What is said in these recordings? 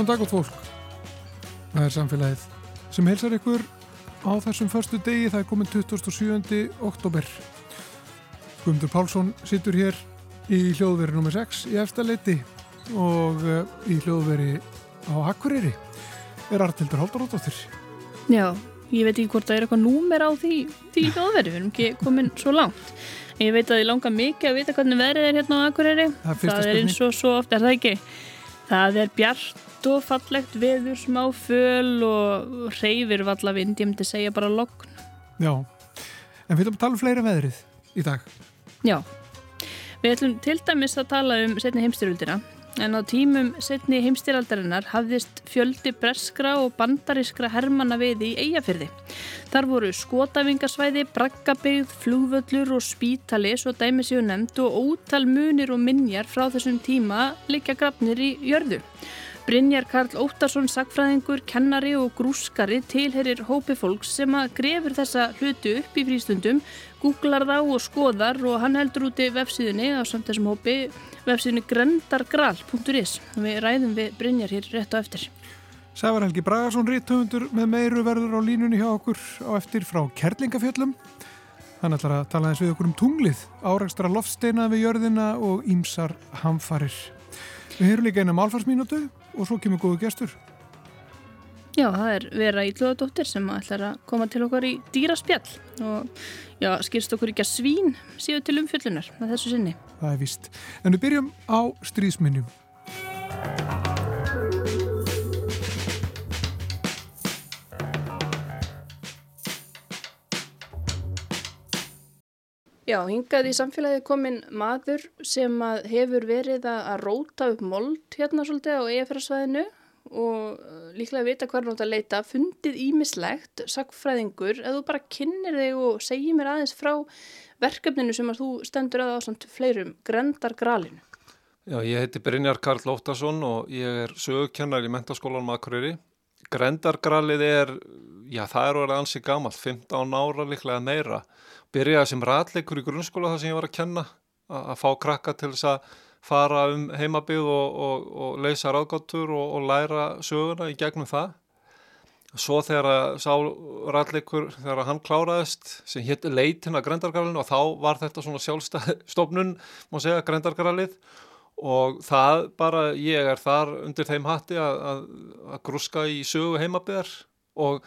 Góðan dag og fólk. Það er samfélagið sem heilsar ykkur á þessum förstu degi. Það er komin 27. oktober. Guðmundur Pálsson sittur hér í hljóðveri nr. 6 í efstaleiti og eh, í hljóðveri á Akureyri er Artildur Haldaróttóttir. Já, ég veit ekki hvort það er eitthvað númer á því, því hljóðveri, við erum ekki komin svo langt. Ég veit að ég langar mikið að vita hvernig verið er hérna á Akureyri. Það það er eins og svo oft, er það ekki? Það er bjart og fallegt veður, smá föl og reyfir valla vind, ég myndi segja bara logn. Já, en við ætlum að tala um fleira veðrið í dag. Já, við ætlum til dæmis að tala um setni heimstyröldina en á tímum setni heimstyraldarinnar hafðist fjöldi breskra og bandarískra hermanna við í Eyjafyrði. Þar voru skotafingasvæði, braggabygð, flugvöllur og spítali svo dæmi séu nefnd og ótal munir og minjar frá þessum tíma liggja grafnir í jörðu. Brynjar Karl Óttarsson, sagfræðingur, kennari og grúskari tilherir hópi fólks sem að grefur þessa hlutu upp í frístundum, googlar þá og skoðar og hann heldur úti vefsíðunni á samt þessum hópi vefsíðunni grendargral.is. Við ræðum við Brynjar hér rétt á eftir. Sævar Helgi Bragarsson, ríthöfundur með meiru verður á línunni hjá okkur á eftir frá Kerlingafjöllum. Hann ætlar að tala eins við okkur um tunglið, áreikstra loftsteina við jörðina og ímsar hamfarir. Við heyrum líka einu málfarsmínútu og svo kemur góðu gestur. Já, það er Vera Ílluðadóttir sem ætlar að koma til okkar í dýraspjall og já, skilst okkur ekki að svín síðu til umfjöllunar með þessu sinni. Það er víst. En við byrjum á stríðsminnjum. Já, hingað í samfélagi komin maður sem hefur verið að, róta upp mold hérna svolítið á eigafjörðsvæðinu og uh, líklega vita hvað er nátt að leita, fundið ímislegt, sagfræðingur, ef þú bara kynir þig og segir mér aðeins frá verkefninu sem að þú stendur að á samt fleirum, Grendargralinu. Já, ég heiti Brynjar Karl Óttarsson og ég er sögukennar í mentaskólanum Akureyri. Grendargralið er, já það er orðið ansi gamalt, 15 ára líklega meira. Byrjaði sem ratleikur í grunnskóla þar sem ég var að kenna, að, fá krakka til þess að fara um heimabið og, og, og leysa ráðgáttur og, og læra söguna í gegnum það. Svo þegar að sá ratleikur, þegar hann kláraðist, sem hétt leitin að Grendargralinu og þá var þetta svona sjálfstofnun, má segja, Grendargralið og það bara, ég er þar undir þeim hatti að, að, að grúska í sögu heimabyðar og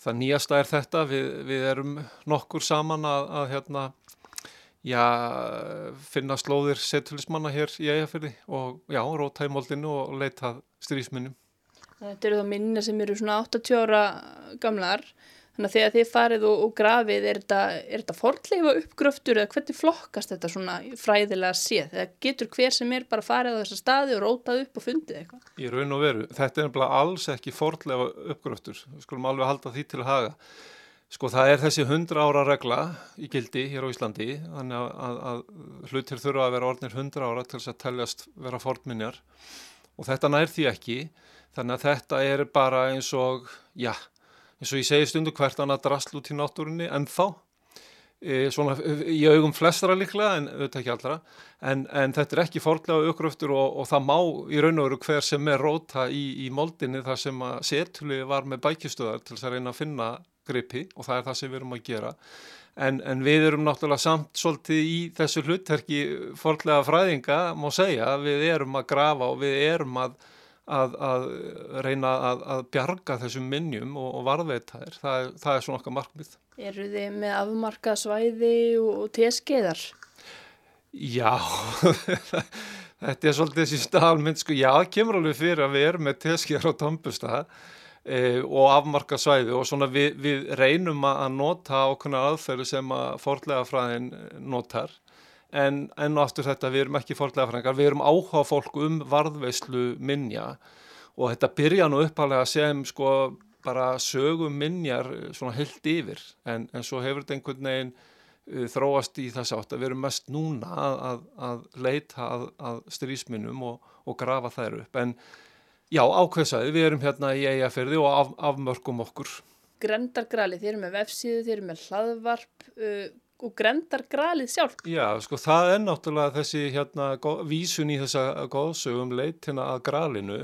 það nýjasta er þetta, við, við erum nokkur saman að, að hérna, já, finna slóðir setulismanna hér í eigafyrði og já, róta í moldinu og leita strísminnum. Þetta eru þá minna sem eru svona 80 ára gamlar, þannig að þegar þið farið og, og grafið, er þetta, þetta fornleifa uppgröftur eða hvernig flokkast þetta svona fræðilega séð? Eða getur hver sem er bara farið á þessa staði og rótað upp og fundið eitthvað? Í raun og veru, þetta er nefnilega alls ekki forðlega uppgröftur, við skulum alveg halda því til haga. Sko það er þessi 100 ára regla í gildi hér á Íslandi, þannig að, að, að hlutir þurfa að vera orðnir 100 ára til þess að teljast vera fornminjar og þetta nær því ekki, þannig að þetta er bara eins og, já, eins og ég segi stundu hvert annað drasl út í náttúrunni en þá, e, svona í augum flestra líklega en auðvitað ekki allra, en, en þetta er ekki forðlega uppgröftur og, og það má í raun og veru hver sem er róta í, í moldinni þar sem að setuli var með bækistöðar til þess að reyna að finna gripi og það er það sem við erum að gera. En, en við erum náttúrulega samt svolítið í þessu hlutverki forðlega fræðinga má segja. Við erum að grafa og við erum að, að, að reyna að, að bjarga þessum minnjum og, og varðveita þér það, það er svona okkar markmið. Eru þið með afmarka svæði og, og teskeiðar? Já, þetta er svolítið þessi staðalmynd, sko, já, kemur alveg fyrir að við erum með teskjar á Tampustad e, og afmarka svæði og svona við, við reynum að nota ákveðna aðferðu sem að forðlega fræðin notar en enn og aftur þetta við erum ekki forðlega fræðingar, við erum áhuga fólk um varðveislu minja. Og þetta byrja nú uppalega sem sko bara sögum minjar svona heilt yfir. En, en svo hefur þetta einhvern veginn uh, þróast í þess átt að við erum mest núna að, að, að leita að, að strísminnum og, og grafa þær upp. En já, ákveðsaði, við erum hérna í eigafyrði og af, afmörkum okkur. Grendargralið, þið eru með vefsíðu, þið eru með hlaðvarp og Grendargralið sjálf. Já, sko það er náttúrulega þessi hérna vísun í þessa góðsögum leitina að gralinu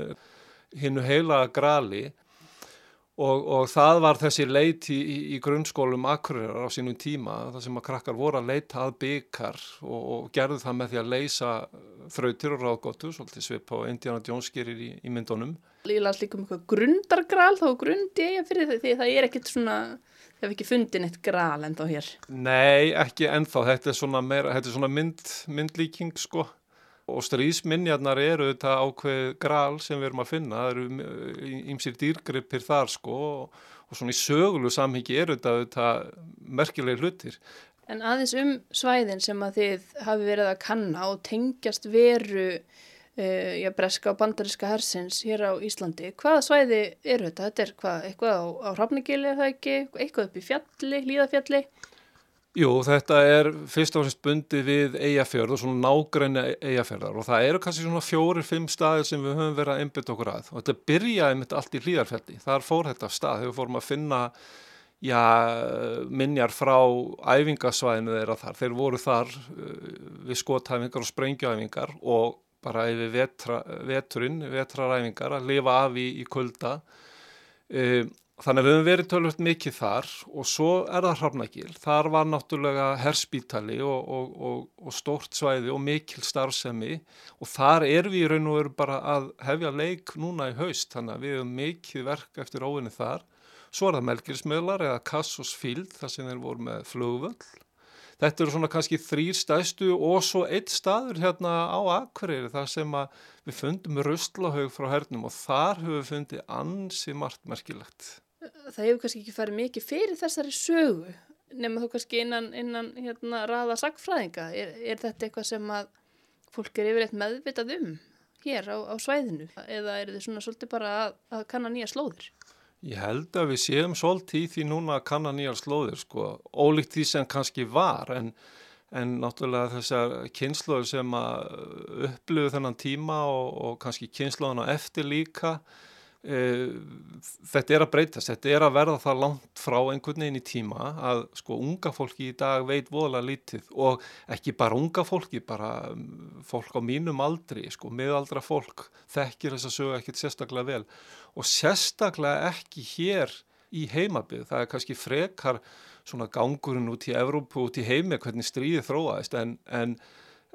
hinnu heila grali og, og það var þessi leiti í, í grunnskólum akkurirar á sínum tíma þar sem að krakkar voru að leita að byggar og, og gerðu það með því að leysa þrautir og ráðgóttu, svolítið svip á Indiana Jones gerir í, í myndunum. Ég las líka um eitthvað grundargral þá grundi ég fyrir því það er ekkert svona Hefur ekki fundið neitt gral ennþá hér. Nei, ekki ennþá. Þetta er svona, meira, þetta er svona mynd, myndlíking sko og strísminjarnar eru þetta ákveð gral sem við erum að finna. Það eru ímsir dýrgripir þar sko og, og svona í sögulu samhengi eru þetta, þetta merkilegi hlutir. En aðeins um svæðin sem að þið hafi verið að kanna og tengjast veru uh, breska og bandariska hersins hér á Íslandi. Hvaða svæði eru þetta? Þetta er hvað, eitthvað á, Hrafnigili eða ekki? Eitthvað upp í fjalli, líðafjalli? Jú, þetta er fyrst og fremst bundið við eigafjörð og svona nágræni eigafjörðar og það eru kannski svona fjórir-fimm staðir sem við höfum verið að einbytta okkur að og þetta byrjaði mitt allt í hlýðarfjalli. Þar fór þetta af stað þegar við fórum að finna já, minjar frá æfingasvæðinu þeirra þar. Þeir voru þar uh, við skotæfingar og sprengjuæfingar og bara yfir vetra, veturinn, vetraræfingar að lifa af í, í kulda. E, þannig að við höfum verið tölvöld mikið þar og svo er það Hrafnagil. Þar var náttúrulega herspítali og, og, og, og stórt svæði og mikil starfsemi og þar er við í raun og veru bara að hefja leik núna í haust þannig að við höfum mikið verk eftir óvinni þar. Svo er það Melgirismölar eða Kassos Field þar sem þeir voru með flugvöld þetta eru svona kannski þrýr stæðstu og svo eitt staður hérna á Akureyri þar sem við fundum russlahaug frá hernum og þar höfum við fundið ansi margt merkilegt. Það hefur kannski ekki farið mikið fyrir þessari sögu nema þú kannski innan, innan hérna, raða sagfræðinga. Er, er þetta eitthvað sem að fólk er yfirleitt meðvitað um hér á, á svæðinu eða er þetta svona svolítið bara að, að kanna nýja slóðir? Ég held að við séum svolítið í því núna að kanna nýjar slóðir sko, ólíkt því sem kannski var en, en náttúrulega þessar kynnslóður sem að upplifu þennan tíma og, og kannski kynnslóðan á eftir líka þetta er að breytast, þetta er að verða það langt frá einhvern veginn í tíma að sko unga fólki í dag veit voðalega lítið og ekki bara unga fólki, bara fólk á mínum aldri, sko miðaldra fólk þekkir þess að sögu ekkert sérstaklega vel og sérstaklega ekki hér í heimabið. Það er kannski frekar svona gangurinn út í Evrópu, út í heimi, hvernig stríðið þróaðist en, en,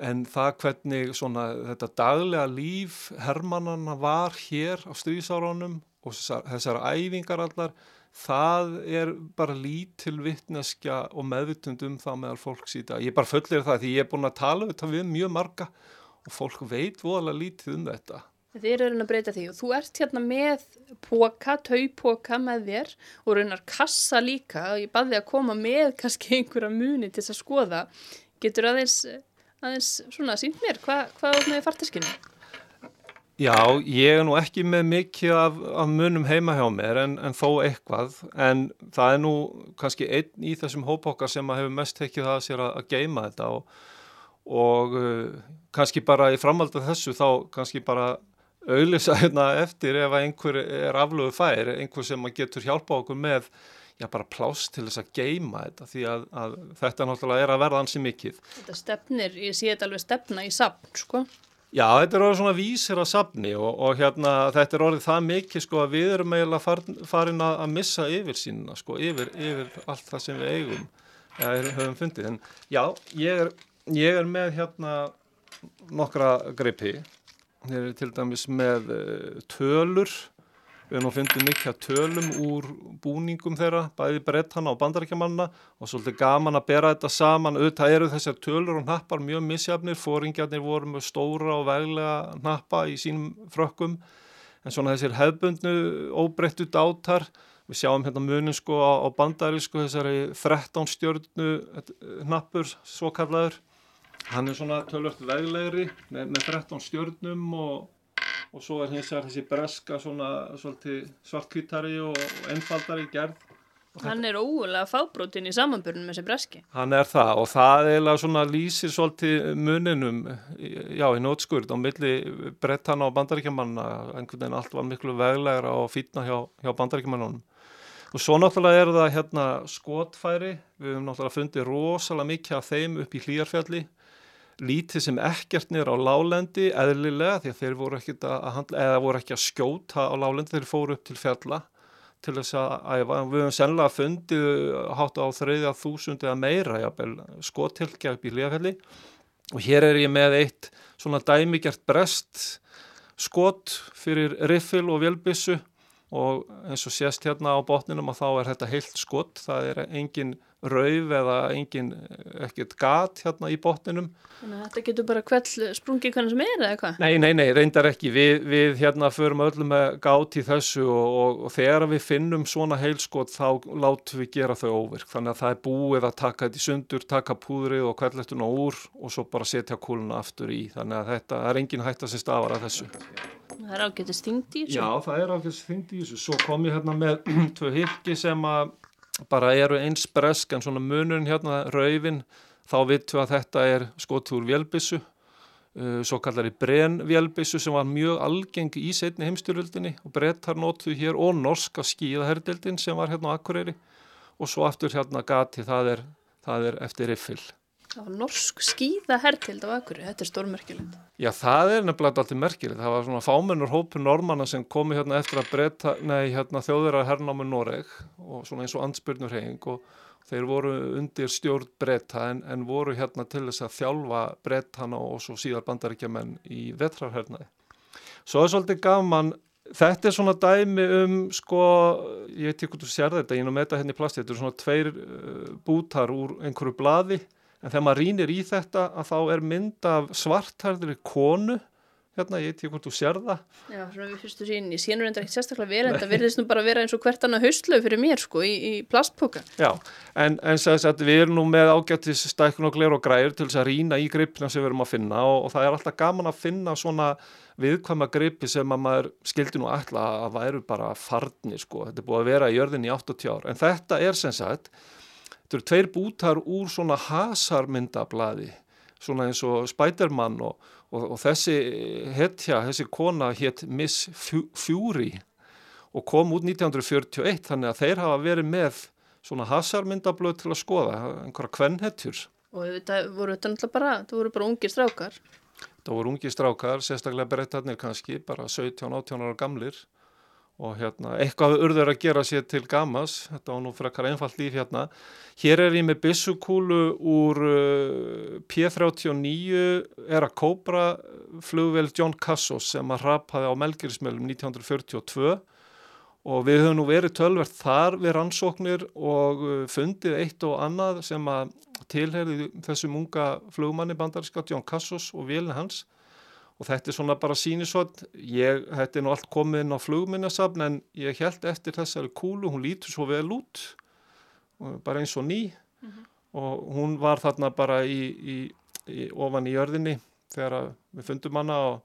en það hvernig svona þetta daglega líf hermannana var hér á stríðsáránum og þessar, þessar æfingar allar, það er bara lítil vittneskja og meðvitund um það meðal fólks í dag. Ég bara föllir það því ég er búin að tala um þetta við mjög marga og fólk veit voðalega lítið um þetta. Þið eru raunin að breyta því og þú ert hérna með póka, taupóka með þér og raunar kassa líka og ég baði að koma með kannski einhverja muni til þess að skoða. Getur aðeins, aðeins svona sínt mér, Hva, hvað er með fartiskinu? Já, ég er nú ekki með mikið af, af munum heima hjá mér en, en þó eitthvað en það er nú kannski einn í þessum hópóka sem að hefur mest tekið það að sér að, að geima þetta og, og uh, kannski bara í framhald af þessu þá kannski bara auðvisa hérna eftir ef einhver er aflögu fær, einhver sem getur hjálpa okkur með já bara plást til þess að geima þetta því að, að þetta náttúrulega er að verða ansi mikið. Þetta stefnir, ég sé þetta alveg stefna í sapn sko. Já, þetta er orðið svona vísir að sapni og, og hérna þetta er orðið það mikið sko að við erum eiginlega farin, farin að, missa yfir sínuna sko, yfir, yfir allt það sem við eigum, eða höfum fundið. En já, ég er, ég er með hérna nokkra greipi Þeir eru til dæmis með uh, tölur, við erum að finna mikið tölum úr búningum þeirra, bæði brettana og bandarækjamanna og svolítið gaman að bera þetta saman. Auðvitað eru þessar tölur og nappar mjög misjafnir, fóringjarnir voru með stóra og veglega nappa í sínum frökkum. En svona þessir hefbundnu óbreyttu dátar, við sjáum hérna munin sko á, á bandarísku þessari 13 stjórnu nappur svo kallaður Hann er svona tölvört veglegri með, með 13 stjörnum og, og svo er hins vegar þessi breska svona svartkvítari og einfaldari gerð. Hann er ógulega fábrótin í samanbörnum með þessi breski. Hann er það og það eiginlega svona lýsir svolítið muninum, já í nótskurð á milli brettana og bandaríkjamanna, einhvern veginn allt var miklu veglegra og fítna hjá, hjá bandaríkjamannunum. Og svo náttúrulega er það hérna skotfæri, við hefum náttúrulega fundið rosalega mikið af þeim upp í hlýjarfjalli lítið sem ekkert niður á lálendi eðlilega því að þeir voru ekki að handla voru ekki að skjóta á lálendi þeir fóru upp til fjalla til þess að æfa. Við höfum sennilega fundið hátt á þreyðja þúsund eða meira skotilkja upp í Líðafelli og hér er ég með eitt svona dæmigjart brest skot fyrir riffil og vélbissu og eins og sést hérna á botninum að þá er þetta heilt skott, það er engin rauf eða engin ekkert gat hérna í botninum. Þannig að þetta getur bara kveld sprungið hvernig sem er eða eitthvað? Nei, nei, nei, reyndar ekki. Við, við hérna förum öllum með gat í þessu og, og, og þegar við finnum svona heilskott þá látum við gera þau óvirk. Þannig að það er búið að taka þetta í sundur, taka púðrið og kveldlettuna úr og svo bara setja kúluna aftur í. Þannig að þetta er engin hægt að sé stafara þessu. Það er ágættist þingd í þessu? Já, það er ágættist þingd í þessu. Svo kom ég hérna með tvö hylki sem að bara eru eins bresk en svona munurinn hérna raufin þá vittu að þetta er skotið úr vélbissu uh, svo kallar í brenn vélbissu sem var mjög algeng í setni heimstyrjöldinni og brettar nóttu hér og norska skíðaherdildin sem var hérna á Akureyri. Og svo aftur hérna gati það er, það er eftir riffil Það var norsk skýða hertild á Akuri, þetta er stórmerkilegt. Já, það er nefnilega alltaf merkilegt. Það var svona fámennur hópur normanna sem komi hérna eftir að breyta, nei, hérna þjóðverðar hernámi Noreg og svona eins og ansbyrnur heging og þeir voru undir stjórn breyta en, en voru hérna til þess að þjálfa breytana og svo síðar bandaríkjaman í vetrarhernaði. Svo er svolítið gaman Þetta er svona dæmi um, sko, ég veit ekki hvort þú sér þetta, ég nú henni hérna í plasti, þetta eru svona tveir uh, bútar úr einhverju blaði en þegar maður rínir í þetta að þá er mynd af svartharðri konu. Hérna, ég veit ekki hvort þú sér það. Já, svona við fyrstu sín, ég sénur enda ekkert sérstaklega verið, þetta verðist nú bara vera eins og hvert annað haustlöf fyrir mér sko, í, í plastpoka. Já, en, en að við erum nú með ágættis stækun og gler og græur til þess að rína í gripna sem við erum að finna og, og það er alltaf gaman að finna svona viðkvæma gripi sem að maður skildi nú alltaf að væru bara farni sko, þetta er búið að vera í jörðin í 80 ár, en þetta er sem sagt Þetta eru tveir bútar úr svona hasarmyndablaði, svona eins og Spiderman og, og, og þessi hetja, þessi kona hétt Miss Fury og kom út 1941 þannig að þeir hafa verið með svona hasarmyndablöð til að skoða, einhverja kvennhetjur. Og þetta voru þetta náttúrulega bara, þetta voru bara ungi strákar? Það voru ungi strákar, sérstaklega breyttarnir kannski, bara 17-18 ára gamlir og hérna, eitthvað urður að gera sér til gamas, þetta var nú frekar einfalt líf hérna. Hér er ég með bissukúlu úr uh, P39 er að kóbra flugvel John Cassos sem að rapaði á Melgirismjölum 1942 og við höfum nú verið tölvert þar við rannsóknir og uh, fundið eitt og annað sem að tilherði þessum unga flugmanni bandarinska John Cassos og vilni hans og þetta er svona bara sínisvöld ég, þetta er nú allt komið inn á flugminnasafn en ég held eftir þessari kúlu hún lítur svo vel út. Bara eins og ný. Mm -hmm. og hún var þarna bara í, í, í ofan í jörðinni þegar við fundum hana og,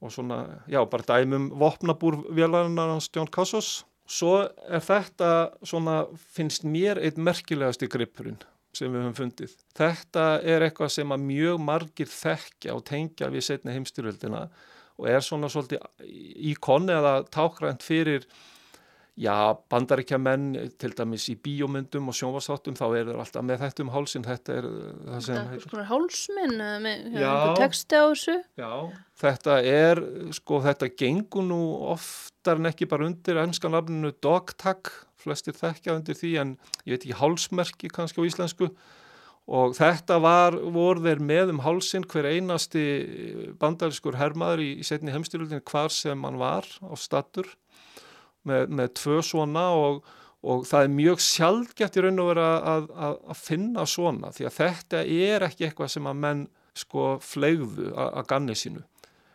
og svona, já, bara dæmum vopnabúrvélarinn hans Jón Kassos svo er þetta svona, finnst mér eitt merkilegast í grippurinn sem við höfum fundið. Þetta er eitthvað sem að mjög margir þekkja og tengja við setni heimstyrjöldina og er svona svolítið íkonni eða tákrænt fyrir já, bandaríkja menn til dæmis í bíómyndum og sjónvarsáttum þá er það alltaf með þetta um hálsin þetta er það sem Þetta er svona hálsminn með texti á þessu? Já, þetta er sko þetta gengur nú oftar en ekki bara undir ennskan lafninu dogtag. Flestir þekkja undir því en ég veit ekki hálsmerki kannski á íslensku. Og þetta var, voru þeir með um hálsin hver einasti bandarískur hermaður í, í setni heimstyrlutin hvar sem hann var á statur með, með tvö svona og, og það er mjög sjálfgætt í raun og vera að, að, að finna svona því að þetta er ekki eitthvað sem að menn sko flegðu að ganni sínu.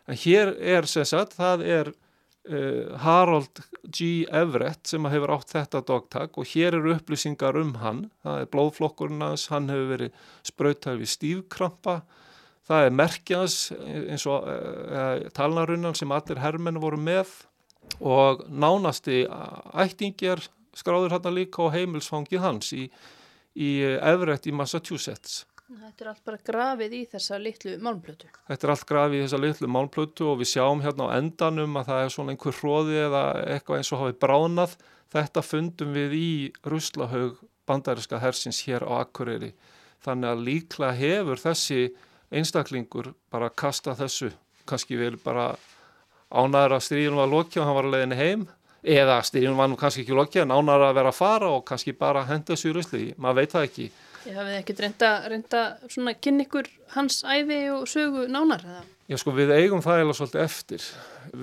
En hér er sem sagt, það er uh, Harold G. Everett sem hefur átt þetta dogtag og hér eru upplýsingar um hann. Það er blóðflokkurinn hans, hann hefur verið sprautað við stífkrampa. Það er merkjans eins og uh, talnarunnan sem allir herrmenn voru með og nánasti ættingjar skráður hann líka á heimilsfangið hans í, í Everett í Massachusetts Þetta er allt bara grafið í þessa litlu málmplötu. Þetta er allt grafið í þessa litlu málmplötu og við sjáum hérna á endanum að það er svona einhver hróði eða eitthvað eins og hafið bránað. Þetta fundum við í Ruslahaug bandariska hersins hér á Akureyri. Þannig að líklega hefur þessi einstaklingur bara kasta þessu, kannski vil bara ánæður að stríðun var lokið og hann var að leiðin heim eða stríðun var nú kannski ekki lokið en ánæður að vera að fara og kannski bara henda þessu í rusli, maður veit það ekki. Ég hafið ekkert reynda, reynda svona kynni ykkur hans æfi og sögu nánar eða? Já sko við eigum það eiginlega svolítið eftir.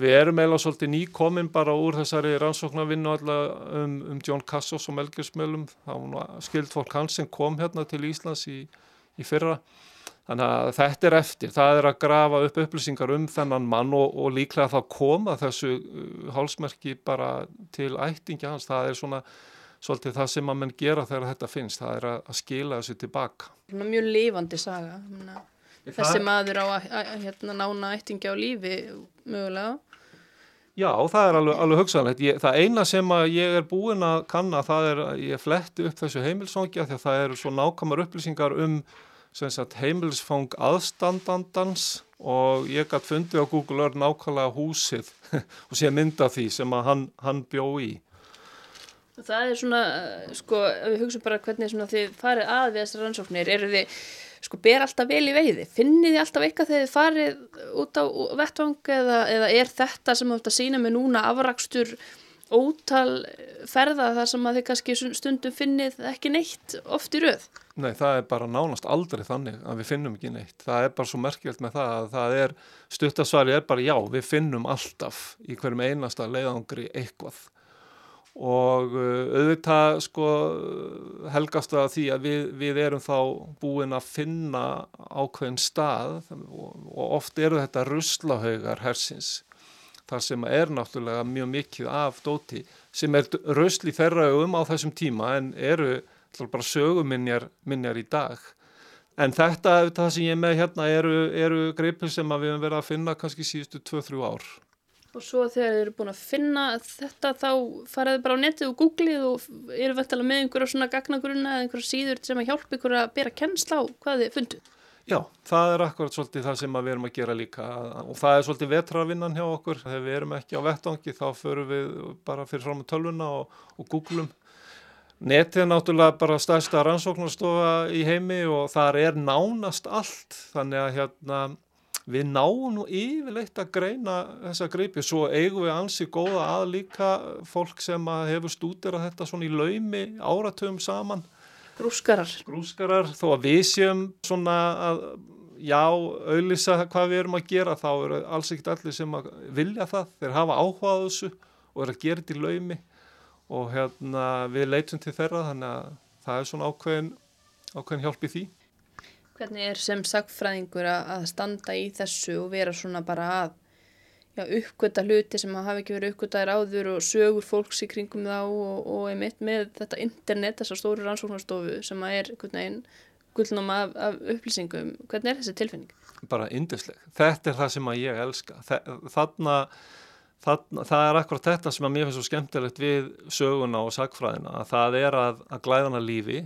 Við erum eiginlega svolítið nýkomin bara úr þessari rannsóknarvinnu um, um John Cassos og Melgersmjölum. Það var skild fólk hans sem kom hérna til Íslands í, í fyrra. Þannig að þetta er eftir. Það er að grafa upp upplýsingar um þennan mann og, og líklega það koma þessu uh, hálsmerki bara til ættingi hans. Það er svona svolítið það sem að menn gera þegar þetta finnst. Það er að, skila þessu tilbaka. Mjög lifandi saga. Muna þessi það... maður á að, að, að hérna, nána eittingi á lífi mögulega Já, það er alveg, alveg hugsanlegt. Ég, það eina sem ég er búin að kanna það er að ég fletti upp þessu heimilsfangja því að það eru svo nákvæmar upplýsingar um sagt, heimilsfang aðstandandans og ég gætt fundið á Google Earth nákvæmlega húsið og sé mynda því sem að hann, hann bjó í. Það er svona, sko, við hugsaum bara hvernig þið farið að við þessar rannsóknir, eru þið sko ber alltaf vel í veiði finnið þið alltaf eitthvað þegar þið farið út á vettvang eða, eða er þetta sem þú ætti að sína með núna afrakstur ótal ferða þar sem að þið kannski stundum finnið ekki neitt oft í rauð? Nei, það er bara nánast aldrei þannig að við finnum ekki neitt. Það er bara svo merkjöld með það að það er, stuttasvari er bara já, við finnum alltaf í hverjum einasta leiðangri eitthvað og uh, auðvitað sko helgast það að því að við, við erum þá búin að finna ákveðin stað og, og oft eru þetta ruslahaugar hersins þar sem er náttúrulega mjög mikið af dóti sem er rusli þeirra um á þessum tíma en eru bara söguminjar minjar í dag en þetta, það sem ég með hérna eru, eru greipil sem við hefum verið að finna kannski síðustu 2-3 ár og svo þegar þið eru búin að finna þetta þá faraðu bara á netið og googlið og eru vettala með einhverja svona gagnagrunna eða einhverja síður sem að hjálpa ykkur að bera kennsla á hvað þið fundu. Já, það er akkurat svolítið það sem við erum að gera líka og það er svolítið vetravinnan hjá okkur þegar við erum ekki á vettangi þá förum við bara fyrir fram á tölvuna og, og googlum. Netið er náttúrulega bara stærsta rannsóknarstofa í heimi og þar er nánast allt. Þannig að hérna við náum nú yfirleitt að greina þessa greipi, svo eigum við ansi góða að líka fólk sem hefur stúderað þetta svona í laumi áratöfum saman. Grúskarar. Grúskarar, þó að við séum svona að já, auðlisa hvað við erum að gera þá eru alls ekkert allir sem að vilja það, þeir hafa áhugað þessu og eru að gera þetta í laumi og hérna við leitum til þeirra þannig að það er svona ákveðin ákveðin hjálp í því Hvernig er sem sagfræðingur að standa í þessu og vera svona bara að já, uppgöta hluti sem hafa ekki verið uppgötaðir áður og sögur fólks í kringum þá og, og einmitt með þetta internet, þessar stóru rannsóknarstofu sem er einn gullnum af, af upplýsingum. Hvernig er þessi tilfinning? Bara indisleg. Þetta er það sem ég elska. Þarna, þarna, það er akkurat þetta sem að mér finnst svo skemmtilegt við söguna og sagfræðina að það er að, að glæðana lífi.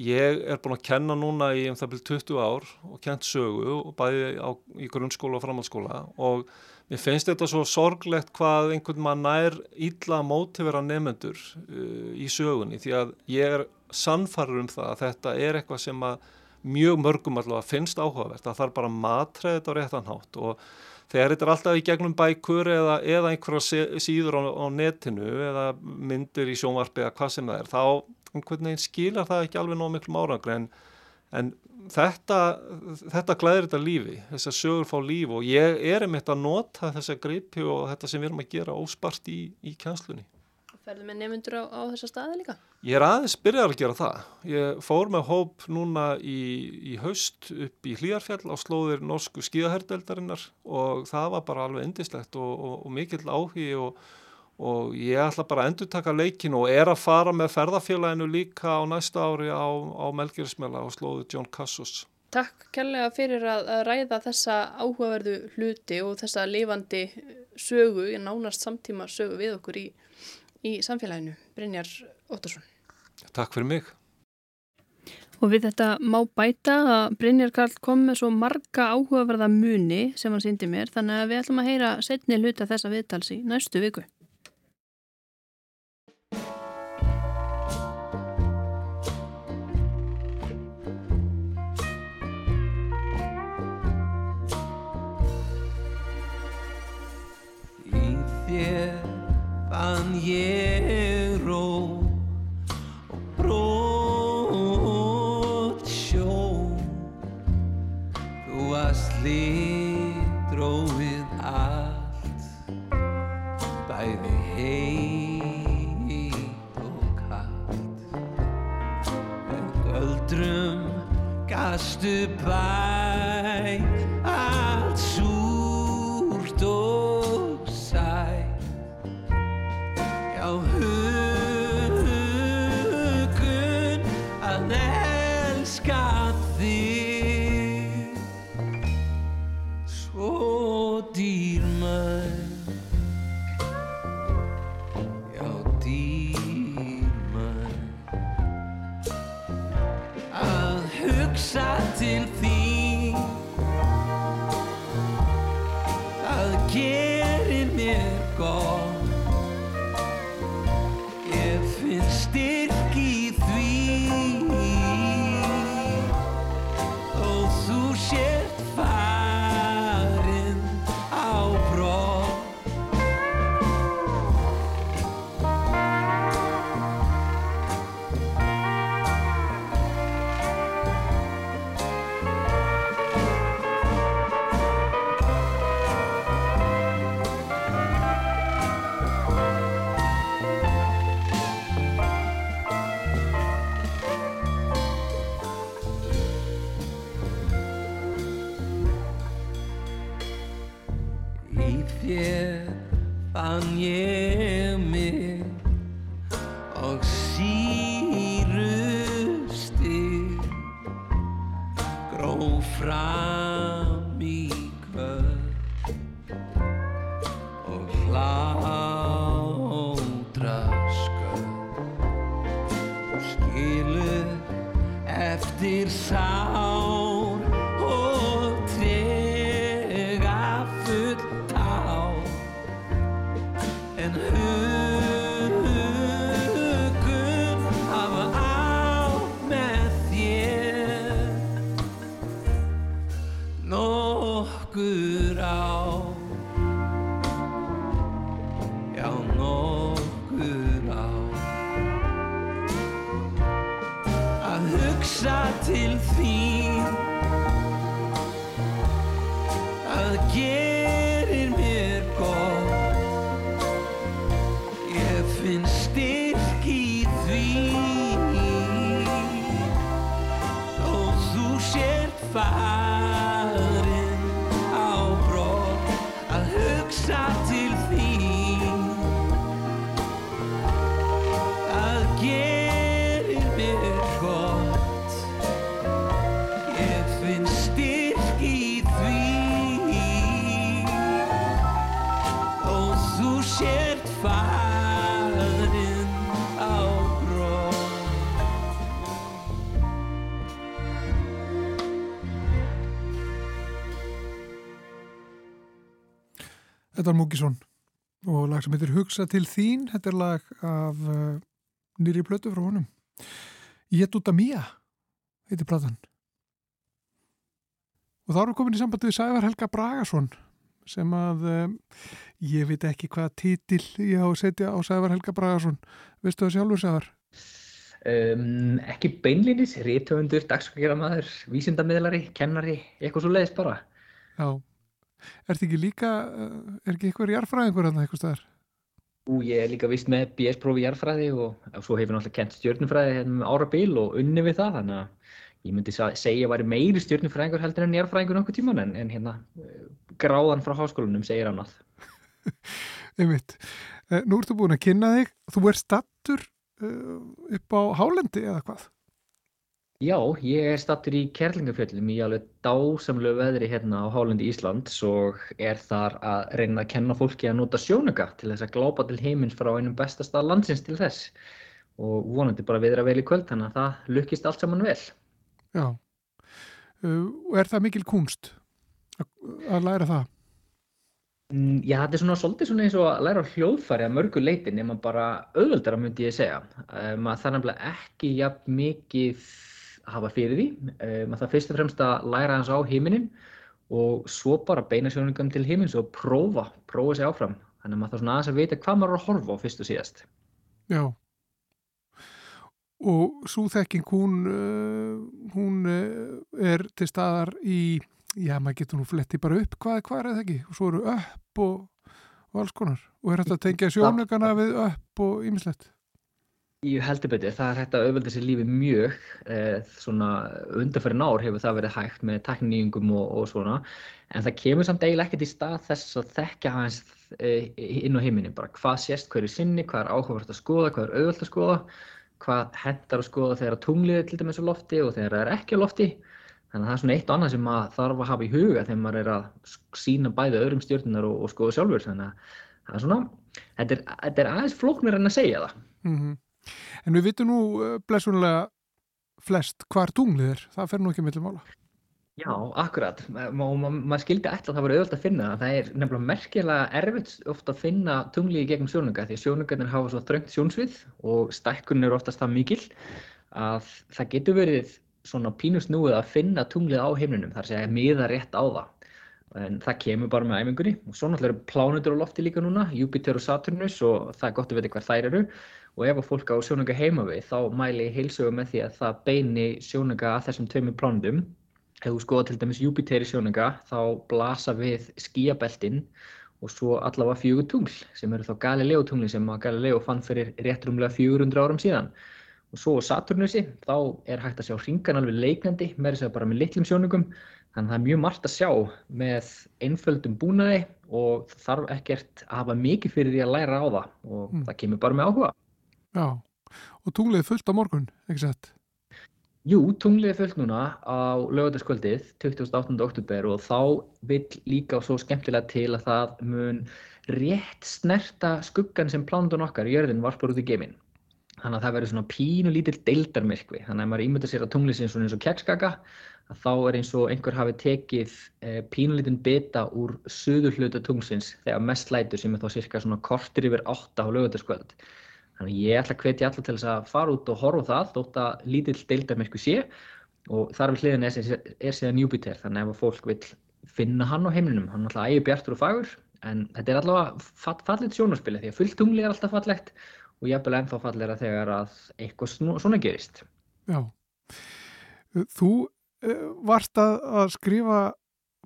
Ég er búin að kenna núna í um það byrju 20 ár og kent sögu og bæði á, í grunnskóla og framhaldsskóla og mér finnst þetta svo sorglegt hvað einhvern mann nær ítla mótivera nefnendur uh, í sögunni því að ég er sannfarður um það að þetta er eitthvað sem að mjög mörgum allavega finnst áhugavert að það er bara matræðið á réttanhátt og þegar þetta er alltaf í gegnum bækur eða, eða einhverja síður á, á netinu eða myndir í sjónvarpi eða hvað sem það er þá einhvern veginn skilar það ekki alveg nóg miklu árangri en, en þetta, þetta glæðir þetta lífi, þess að sögur fá líf og ég er einmitt að nota þessa greipi og þetta sem við erum að gera óspart í, í kjænslunni. Ferðu með nefnundur á, á þessa staði líka? Ég er aðeins byrjar að gera það. Ég fór með hóp núna í, í haust upp í Hlýjarfjall á slóðir norsku skíðaherdeldarinnar og það var bara alveg endislegt og, og, og mikill áhugi og og ég ætla bara að endur taka leikin og er að fara með ferðarfélaginu líka á næsta ári á, á Melgirismjöla og slóðu John Cassus. Takk kærlega fyrir að, að ræða þessa áhugaverðu hluti og þessa lifandi sögu, nánast samtíma sögu við okkur í, í samfélaginu. Brynjar Óttarsson. Takk fyrir mig. Og við þetta má bæta að Brynjar Karl kom með svo marga áhugaverða muni sem hann síndi mér þannig að við ætlum að heyra setni hluta þessa viðtals í næstu viku. goodbye. fire. Var Múkisson og lag sem heitir Hugsa til þín. Þetta er lag af uh, nýri plötu frá honum. Að mía, heitir platan. Og þá erum við komin í samband við Sævar Helga Bragason sem að uh, ég veit ekki hvað títil ég á að setja á Sævar Helga Bragason. Veistu það sjálfur Sævar? Um, ekki beinlýnis, rítöfundur, dagskrafgerðamaður, vísindamiðlari, kennari, eitthvað svo leiðist bara. Já. Er þetta ekki líka, uh, er ekki eitthvað jarfræðingur hann eitthvað staðar? Ú, ég er líka vist með BS-prófi í jarðfræði og, og svo hefur náttúrulega kent stjórnufræði hérna með ára bíl og unni við það, þannig að ég myndi segja að væri meiri stjórnufræðingur heldur en jarðfræðingur nokkuð tíman, en, en hérna eh, gráðan frá háskólanum segir annað. Einmitt. Uh, nú ertu búin að kynna þig. Þú er stattur upp á Hálendi eða hvað? Já, ég er stattur í Kerlingafjöllum í alveg dásamlegu veðri hérna á Hálendi Íslands og er þar að reyna að kenna fólki að nota sjónauka til þess að glápa til heimins frá einum besta stað landsins til þess og vonandi bara viðra vel í kvöld þannig að það lukkist allt saman vel. Já. Uh, og er það mikil kunst að, læra það? Mm, Já, þetta er svona svolítið svona eins og að læra hljóðfæri að mörgu leiti nema bara auðveldara myndi ég segja. Uh, maður þarf nefnilega ekki jafn mikið hafa fyrir því. Uh, maður þarf fyrst og fremst að læra hans á heiminin og svo bara beina sjónungum til heimins og prófa, prófa sig áfram. Þannig að maður þarf svona aðeins að vita hvað maður er að horfa á fyrst og síðast. Já. Og svo þekking, hún, uh, hún uh, er til staðar í, já, maður getur nú fletti bara upp, hvað, hvað er það ekki? Og svo eru upp og, og alls konar. Og er þetta að tengja sjónugana við upp og ýmislegt? Ég heldur betur, það er hægt að auðvelda sér lífi mjög, eh, svona undanfærin ár hefur það verið hægt með tekníingum og, og svona, en það kemur samt eiginlega ekkert í stað þess að þekka hans eh, inn á heiminni, bara. Hvað sést hverju sinni, hvað er áhugavert að skoða, hvað er auðvelt að skoða, hvað hendar að skoða þegar tunglið er til dæmis á lofti og þegar það er ekki á lofti, þannig að það er svona eitt og annað sem maður þarf að hafa í huga þegar maður er að sína bæði öðrum stjórnunar og, og skoða sjálfur, þannig að það er svona, þetta er, þetta er aðeins flóknir en að segja það. Mm En við vitum nú uh, blessunlega flest hvar tunglið er, það fer nú ekki mellum mála. Já, akkurat. Maður skildi ætla að það voru auðvitað að finna það. Það er nefnilega merkilega erfitt ofta að finna tunglið í gegnum sjónunga því sjónungarnir hafa svo þröngt sjónsvið og stækkun er oftast það mikil að það getur verið svona pínusnúið að finna tunglið á heimlinum þar sé að miða rétt á það. En það kemur bara með æfingunni og svo náttúrulega eru plánutur á lofti líka núna, Júpiter og Saturnus og það er gott að vita hver þær eru og ef að fólk á sjónunga heima við þá mæli ég heilsuga með því að það beini sjónunga að þessum tveimur plánutum. Ef þú skoða til dæmis Júpiter í sjónunga þá blasa við skíabeltin og svo allavega fjögur tungl sem eru þá Galileo tungli sem að Galileo fann fyrir rétt rúmlega 400 árum síðan. Og svo Saturnusi þá er hægt að sjá hringan alveg leiknandi með þess að bara með litlum sjónungum Þannig að það er mjög margt að sjá með einföldum búnaði og það þarf ekkert að hafa mikið fyrir því að læra á það og mm. það kemur bara með áhuga. Já, og tunglið fullt á morgun, ekki sett? Jú, tunglið fullt núna á lögataskvöldið, 28. oktober og þá vil líka svo skemmtilega til að það mun rétt snerta skuggan sem plánundun okkar, jörðin, varpar út í geiminn. Þannig að það verður svona pínu lítill deildarmyrkvi, þannig að maður ímynda sér að tunglið sé eins og kekskaka að þá er eins og einhver hafi tekið eh, pínulítinn bita úr söður hluta tungsins þegar mest lætur sem er þá cirka svona kortir yfir átta á lögutaskvöld. Þannig ég ætla að hvetja alla til þess að fara út og horfa það þótt að lítill deildarmerku sé. Og þar við hliðin er, er síðan Júpiter þannig ef að fólk vil finna hann á heimlinum, hann er alltaf ægi bjartur og fagur en þetta er allavega fallit sjónarspili því að fullt tungli er alltaf fallegt og ég er vel ennþá falleira þegar að eitthvað svona gerist. Já, þú Eh, varst að, að skrifa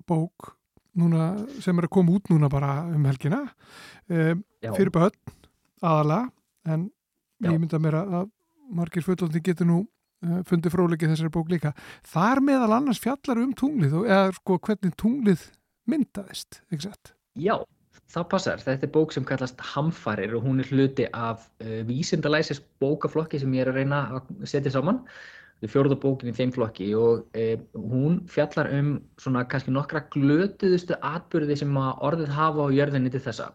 bók núna, sem er að koma út núna bara um helgina um, fyrir börn aðalega en Já. ég mynda mér að margir fötlandi getur nú uh, fundið frólegið þessari bók líka þar meðal annars fjallar um tunglið og eða sko hvernig tunglið myndaðist, sett? Já, það passar. Þetta er bók sem kallast Hamfarir og hún er hluti af uh, vísindalæsis bókaflokki sem ég er að reyna að setja saman Þetta er fjórða bókin í þeim flokki og eh, hún fjallar um svona kannski nokkra glötuðustu atbyrði sem að orðið hafa á jörðinni til þessa.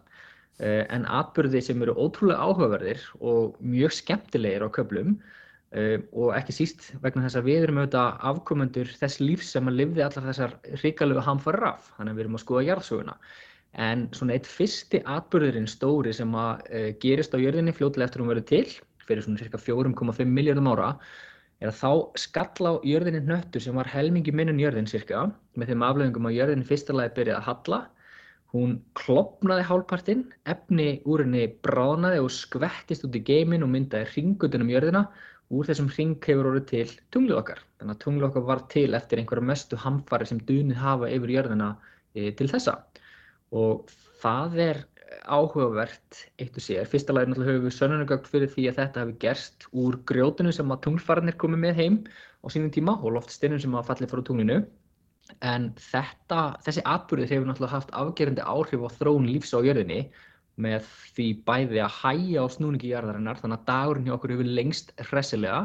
Eh, en atbyrði sem eru ótrúlega áhugaverðir og mjög skemmtilegir á köplum eh, og ekki síst vegna þess að við erum auðvitað afkomendur þess lífs sem að lifði allar þessar hrikalögu hamfarir af. Þannig að við erum að skoða jarðsöguna. En svona eitt fyrsti atbyrðurinn stóri sem að gerist á jörðinni fljótilega eftir hún verið til fyrir svona cirka 4,5 miljardum ára er að þá skall á jörðinni hnöttur sem var helmingi minn en jörðin cirka með þeim aflegungum að jörðin fyrsta lagi byrjaði að halla hún klopnaði hálfpartinn efni úr henni bráðnaði og skvettist út í geimin og myndaði ringutunum jörðina úr þessum ring hefur orðið til tunglið okkar þannig að tunglið okkar var til eftir einhverja mestu hamfari sem dunið hafa yfir jörðina e, til þessa og það er áhugavert eitt og sér. Fyrsta lagi höfum við sönnunagögn fyrir því að þetta hefði gerst úr grjótinu sem að tunglfarnir komið með heim á sínum tíma og loftsteinum sem að fallið frá tunglinu. En þetta, þessi atbyrðir hefur náttúrulega haft afgerandi áhrif á þróun lífs á jörðinni með því bæði að hæja á snúningi jörðarinnar þannig að dagurinn hjá okkur hefur lengst hressilega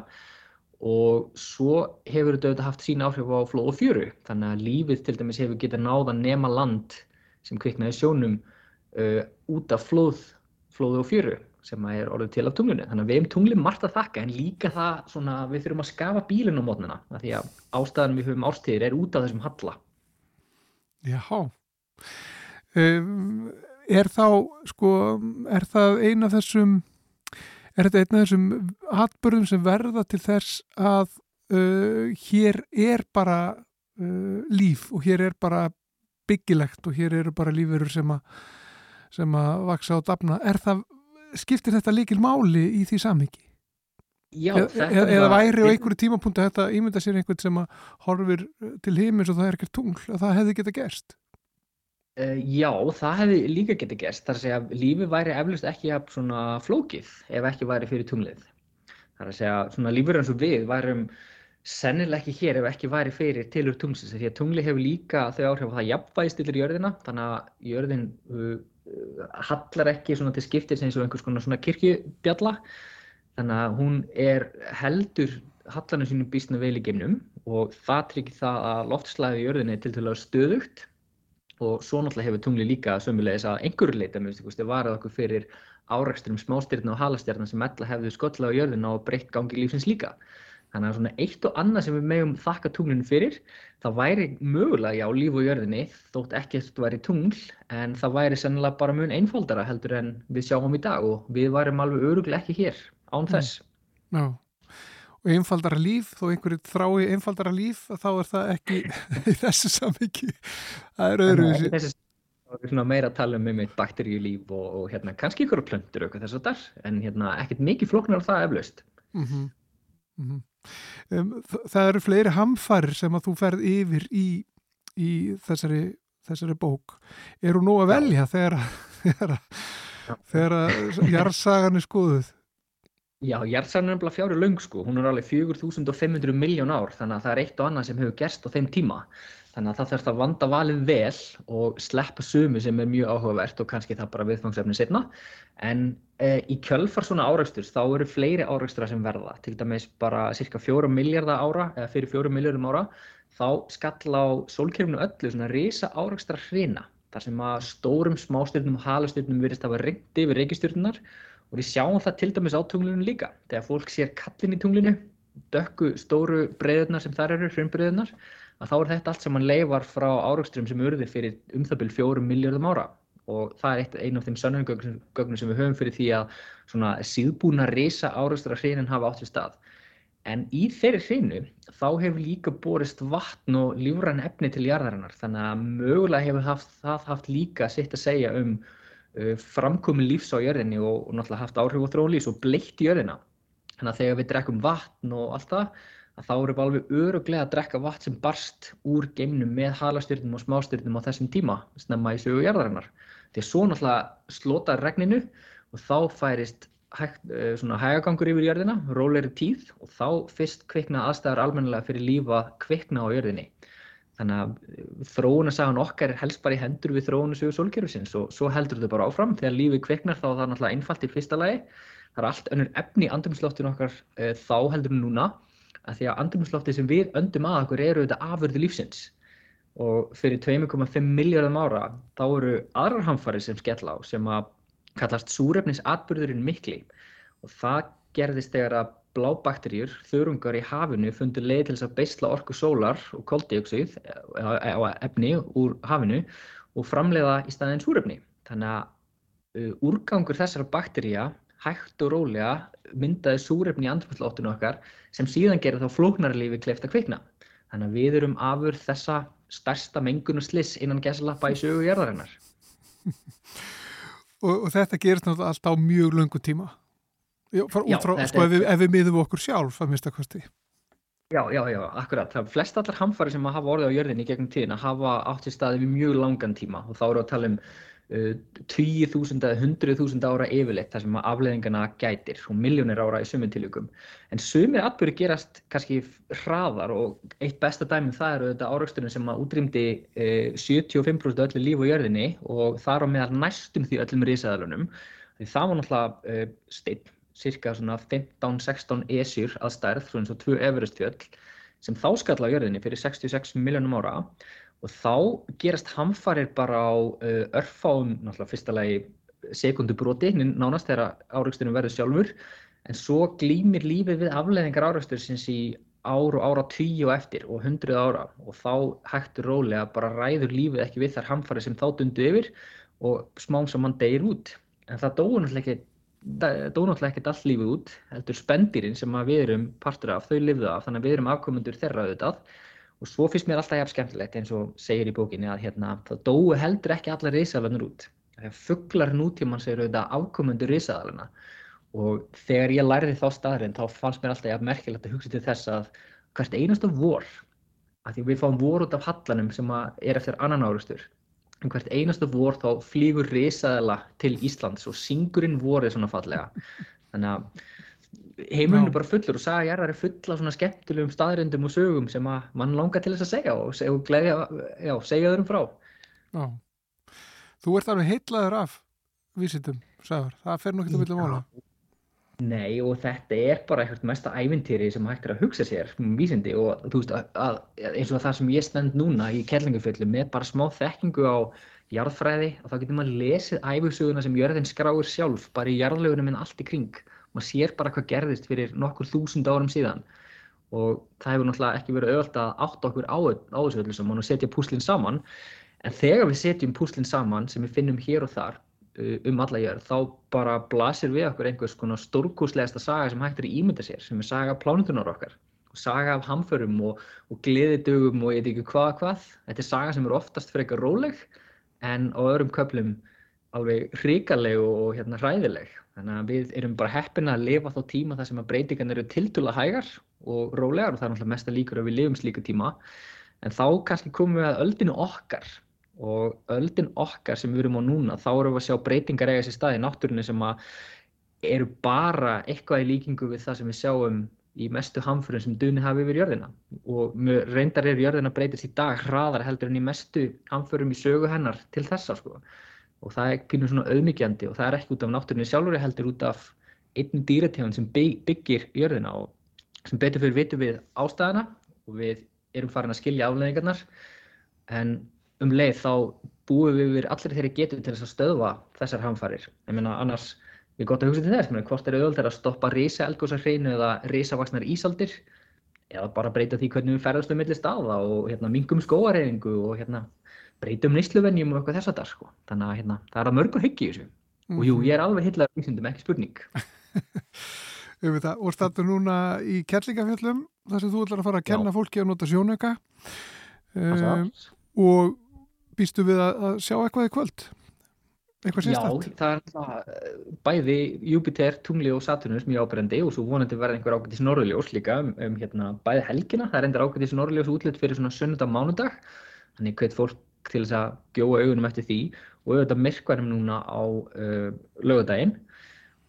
og svo hefur þetta haft sín áhrif á flóð og fjöru. Þannig að lífið til dæmis hefur getað náða nema land sem kviknaði sjónum uh, út af flóð, flóðu og fjöru sem er orðið til af tunglunni. Þannig að við hefum tunglið margt að þakka en líka það svona við þurfum að skafa bílinn á mótnuna því að ástæðan við höfum ástíðir er út af þessum halla. Jáhá. Um, er þá, sko, er það eina af þessum, er þetta eina af þessum hatbörðum sem verða til þess að uh, hér er bara uh, líf og hér er bara byggilegt og hér eru bara lífurur sem að sem að vaksa og dafna. Er það, skiptir þetta líkil máli í því samhengi? Já, Eða, þetta eða, er væri á einhverju tímapunktu þetta ímynda sér einhvern sem að horfir til himins og það er ekkert tungl, að það hefði geta gerst? Uh, já, það hefði líka getið gerst. Það er að segja að lífið væri eflust ekki jafn svona flókið ef ekki væri fyrir tunglið. Það er að segja svona lífur eins og við værum sennilega ekki hér ef ekki væri fyrir tilur tunglsins. Því að tungli hefur líka þau áhrif að það jafnvægistillir jörðina, þannig að jörðin uh, hallar ekki til skiptis eins og einhvers konar kirkjubjalla. Þannig að hún er heldur hallanum sínum býstna vel í geimnum og það tryggir það að loftslagið í jörðinni er til til að stöðugt og svo náttúrulega hefur tungli líka sömulegis að einhverju leita minnst ykkur varað okkur fyrir árekstrum smástyrna og halastjarnar sem ella hefðu skollað á jörðina og breytt gangi lífsins líka. Þannig að svona eitt og annað sem við megum þakka tunglinu fyrir, það væri mögulega já líf á jörðinni þótt ekkert væri tungl en það væri sennilega bara mun einfaldara heldur en við sjáum í dag og við værum alveg öruglega ekki hér án þess. Já. Og einfaldara líf, þó einhverju þrái einfaldara líf, þá er það ekki í þessu samhengi. Það er öðru Þannig að þessi það er meira að tala um einmitt bakteríulíf og, og hérna kannski ykkur plöntur og þess að þar en hérna ekkert mikið flóknar af það eflaust. Mm -hmm. Mm -hmm. Um, það eru fleiri hamfarir sem að þú ferð yfir í, í þessari, þessari bók. Er hún nú að velja þegar, þegar, þegar jarðsagan er skoðuð? Já, jarðsagan er nefnilega fjári löng sko, hún er alveg 4500 miljón ár þannig að það er eitt og annað sem hefur gerst á þeim tíma. Þannig að það þarf að vanda valið vel og sleppa sumu sem er mjög áhugavert og kannski það bara viðfangsefni setna. En e, í kjölfar svona áraugsturs þá eru fleiri áraugstrar sem verða. Til dæmis bara cirka fjóra miljardar ára eða fyrir fjóra miljardum ára þá skall á sólkerfinu öllu svona risa áraugstrar hrina. Þar sem að stórum smástyrnum og halastyrnum virðist að vera reyndi yfir reykistyrnunar og við sjáum það til dæmis á tunglinu líka. Þegar fólk sér kallin í tunglinu, dökku stóru breyðunar sem þar eru, hraunbreyðunar, að þá er þetta allt sem mann leifar frá áraugstrum sem urði fyrir um það byrj fjórum miljardum ára og það er einn af þeim sönnungögnum sem við höfum fyrir því að svona síðbúna risa áraugstra hreinin hafa átt við stað. En í þeirri hreinu þá hefur líka borist vatn og lífræn efni til jarðarinnar þannig að mögulega hefur haft, það haft líka sitt að segja um uh, framkomin lífs á jörðinni og, og náttúrulega haft áhrif á þróun lífs og bleitt jörðina. Þannig að þegar við drekkum vatn og allt það að þá erum við alveg öruglega að drekka vatn sem barst úr geimnum með halastyrnum og smástyrnum á þessum tíma snemma í sögu jarðarinnar. Því að svo náttúrulega slótar regninu og þá færist hægt, svona hægagangur yfir jörðina, róleri tíð og þá fyrst kvikna aðstæðar almennilega fyrir líf að kvikna á jörðinni. Þannig að þróunasagan okkar er helst bara í hendur við þróunasögu sólkerfisins og svo heldur þetta bara áfram. Þegar lífið kviknar þá er það náttúrulega einfalt í fyrsta lagi. Það er allt önnur efni í andrumsloftinu okkar e, þá heldur við núna að því að andrumsloftið sem við öndum að okkur eru þetta afurði lífsins og fyrir 2,5 miljardum ára þá eru aðrar hamfarir sem skella á sem að kallast súrefnisatburðurinn mikli og það gerðist þegar að blábakterjur, þörungar í hafinu fundur leið til þess að beisla orku sólar og koldioxid á efni úr hafinu og framleiða í staðinn súrefni. Þannig að uh, úrgangur þessara bakterja hægt og rólega myndaði súrefni í andrumsloftinu okkar sem síðan gerir þá flóknarlífi kleift að kvikna. Þannig að við erum afur þessa stærsta mengun og sliss innan gesalappa í sögu jarðarinnar. og, og þetta gerist náttúrulega allt á mjög löngu tíma. Já, Já, frá, sko, er- ef, við, ef við miðum okkur sjálf að mista kosti. Já, já, já, akkurat. Það er flest allar hamfari sem hafa orðið á jörðinni gegnum tíðina hafa átt sér staði við mjög langan tíma og þá eru að tala um uh, 20.000 eða 100.000 ára yfirleitt þar sem að afleiðingana gætir og miljónir ára í sumum tilvíkum. En sumir atbyrði gerast kannski hraðar og eitt besta dæmi um það eru þetta áraksturinn sem að útrýmdi uh, 75% af öllu líf á jörðinni og þar á meðal næstum því öllum risaðalunum. Því það var náttúrulega uh, steinn cirka svona 15-16 esjur að stærð, svona eins og tvö Everestfjöll sem þá skall á jörðinni fyrir 66 miljónum ára og þá gerast hamfarir bara á uh, örfáum, náttúrulega fyrsta lagi sekundubroti, nánast þegar áreiksturinn verður sjálfur, en svo glýmir lífið við afleðingar áreikstursins í ár og ára tíu og eftir og hundruð ára. Og þá hægtur rólega bara ræður lífið ekki við þar hamfarir sem þá dundu yfir og smám sem mann deyir út. En það dói náttúrulega ekkert allt lífið út, heldur spendýrin sem við erum partur af, þau lifðu af, þannig að við erum afkomendur þeirra auðvitað og svo finnst mér alltaf jafn skemmtilegt eins og segir í bókinni að hérna, það dói heldur ekki allar risalanur út Fuglar nútímans eru þetta afkomendur risaðalina og þegar ég lærði þá staðurinn þá fannst mér alltaf jafn merkilegt að hugsa til þess að hvert einasta vor, að því við fáum vor út af hallanum sem er eftir annan árustur, en hvert einasta vor þá flýgur risaðala til Íslands og syngurinn vorið svona fallega. Þannig að er bara fullur og saga jarðar er full af svona skemmtilegum staðrindum og sögum sem að mann langar til þess að segja og, og gleðja, já, segja öðrum frá. Já. Þú ert alveg heitlaður af vísitum, sagður. Það fer nú ekki að vilja mála. Nei og þetta er bara eitthvað mesta ævintýri sem hægt er að hugsa sér um vísindi og þú veist að, að, eins og það sem ég stend núna í kerlinguföllum með bara smá þekkingu á jarðfræði og þá getur maður lesið æfisöguna sem jörðin skráir sjálf bara í jarðlögunum en allt í kring maður sér bara hvað gerðist fyrir nokkur þúsund árum síðan. Og það hefur náttúrulega ekki verið auðvelt að átta okkur á, á þessu öllu saman og setja púslinn saman. En þegar við setjum púslinn saman sem við finnum hér og þar uh, um alla jörð, þá bara blasir við okkur einhvers konar stórkúslegasta saga sem hægt er að ímynda sér, sem er saga plánutunar okkar. Saga af hamförum og, og gleðidögum og ég veit ekki hvað hvað. Þetta er saga sem er oftast frekar róleg en á öðrum köflum alveg hrikaleg og hérna hræðileg þannig að við erum bara heppin að lifa þá tíma þar sem að breytingan eru tiltúla hægar og rólegar og það er náttúrulega mesta líkur að við lifum slíka tíma. En þá kannski komum við að öldinu okkar og öldin okkar sem við erum á núna þá erum við að sjá breytingar eiga sér stað í náttúrunni sem að eru bara eitthvað í líkingu við það sem við sjáum í mestu hamförum sem dunni hafi yfir jörðina. Og reyndar er jörðina breytist í dag hraðar heldur en í mestu hamförum í sögu hennar til þessa sko og það er pínum svona auðmyggjandi og það er ekki út af náttúrunni sjálfur heldur út af einn dýrategund sem bygg- byggir jörðina og sem betur fyrir vitum við ástæðana og við erum farin að skilja afleðingarnar en um leið þá búum við yfir allir þeirri getum til þess að stöðva þessar hamfarir. Ég meina annars er gott að hugsa til þess, meina, hvort er auðvöld að stoppa risa eldgósarhreinu eða risavaksnar ísaldir eða bara breyta því hvernig við ferðast um milli staða og hérna, mingum skóareyfingu og hérna, breytum neysluvenjum og eitthvað þess að það sko. Þannig að hérna, það er að mörgu hyggja í þessu. Og jú, ég er alveg hillar vísindum, ekki spurning. Um þetta, og stattur núna í Kerlingafjöllum þar sem þú ætlar að fara að kenna fólki að nota sjónauka um, og býstu við að, að sjá eitthvað í kvöld? Eitthvað Já, sérstætt? það er náttúrulega bæði Júpiter, Tungli og Saturnus mjög ábrendi og svo vonandi verða einhver ágætis norðurljós líka um, um hérna, bæði helgina. Það er endur ágætis norðurljós útlut fyrir svona sunnudag mánudag. Þannig hvet fólk til þess að gjóa augunum eftir því og auðvitað myrkvarum núna á uh, laugardaginn.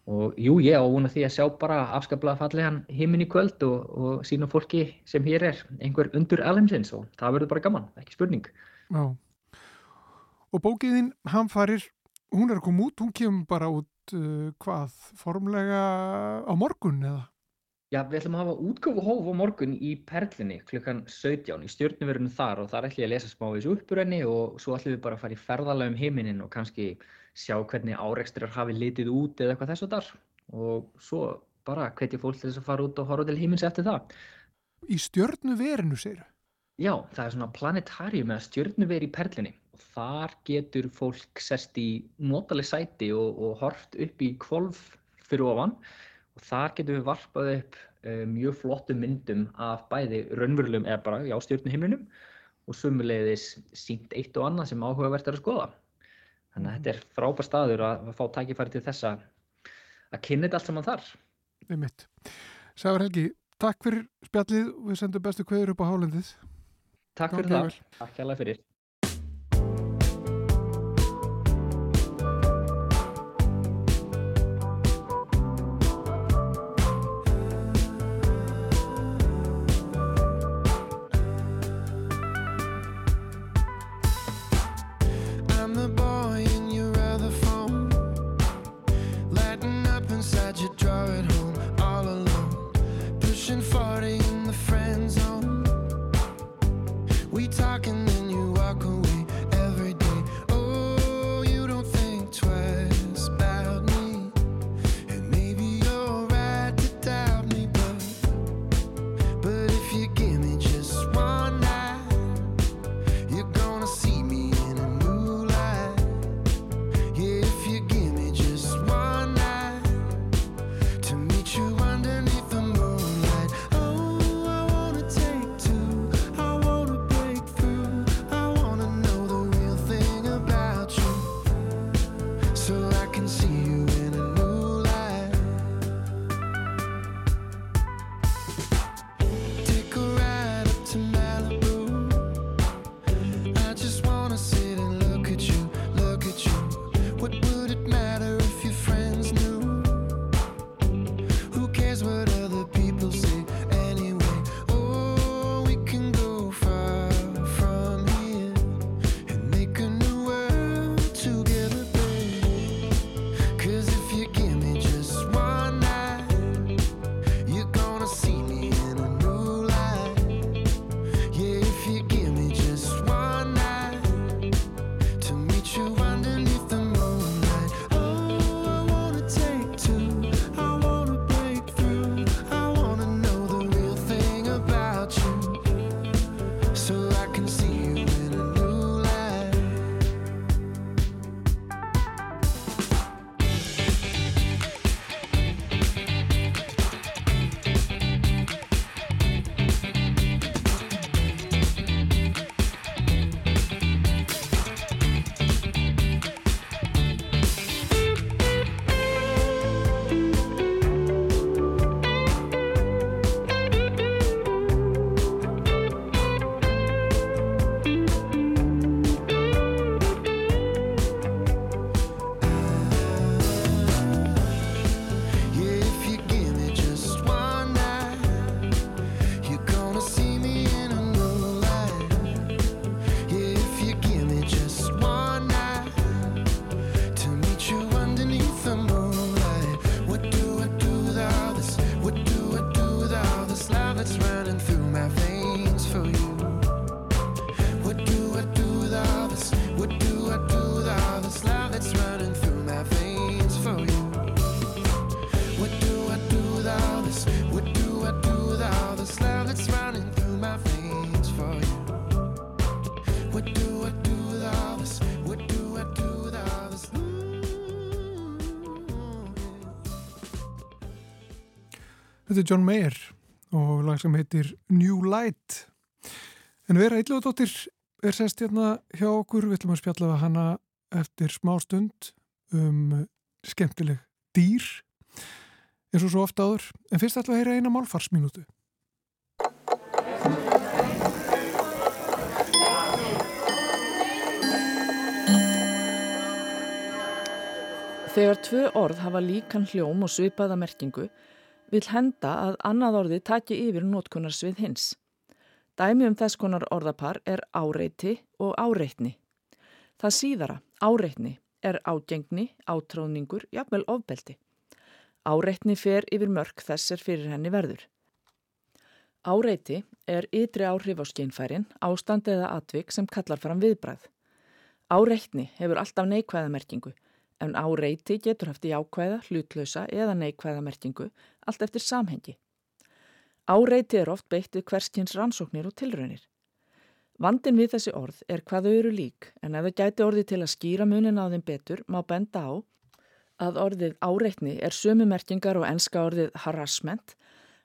Og jú, ég á vona því að sjá bara afskaplega fallegan himinn í kvöld og, og sína fólki sem hér er einhver undur alheimsins og það verður bara gaman, ekki spurning. Já. Og bókiðin, hann farir, hún er koma út, hún kemur bara út uh, hvað, formlega á morgun eða? Já, við ætlum að hafa útgáfu hóf á morgun í Perlinni klukkan 17 í stjórnuverunum þar og þar ætlum ég að lesa smá í þessu uppurrenni og svo ætlum við bara að fara í ferðalega um heiminin og kannski sjá hvernig árekstrar hafi litið út eða eitthvað þess og þar. Og svo bara hvetja fólk þess að fara út og horfa til heimins eftir það. Í stjörnu verinu, segir Já, það er svona planetarium eða stjörnuver í Perlinni og þar getur fólk sest í notaleg sæti og, og hort upp í kvolf fyrir ofan og þar getum við varpað upp uh, mjög flottum myndum af bæði raunverulegum eða bara já, stjörnuhimninum og sumulegðis sínt eitt og annað sem áhugavert er að skoða. Þannig að þetta er frábær staður að, fá tækifæri til þess að kynna þetta allt saman þar. Nei mitt. Sævar Helgi, takk fyrir spjallið og við sendum bestu kveður upp á hálendið. Takk fyrir Gangi það. Takk hérlega fyrir. Er John Mayer og lag sem heitir New Light. En Vera Eiljóðdóttir er sest hérna hjá okkur. Við ætlum að spjalla við hana eftir smá stund um skemmtileg dýr eins og svo ofta áður. En fyrst ætlum að heyra eina málfarsminútu. Þegar tvö orð hafa líkan hljóm og svipaða merkingu vil henda að annað orði taki yfir nótkunnarsvið hins. Dæmi um þess konar orðapar er áreiti og áreitni. Það síðara, áreitni, er ágengni, átráðningur, jafnvel ofbeldi. Áreitni fer yfir mörg þess er fyrir henni verður. Áreiti er ytri áhrif á skeinfærin, ástand eða atvik sem kallar fram viðbræð. Áreitni hefur alltaf neikvæðamerkingu en áreiti getur haft jákvæða, hlutlausa eða neikvæða merkingu allt eftir samhengi. Áreiti er oft beitt við hverskins rannsóknir og tilraunir. Vandin við þessi orð er hvað þau eru lík en ef þau gæti orði til að skýra munin á þeim betur má benda á að orðið áreitni er sömu merkingar og enska orðið harassment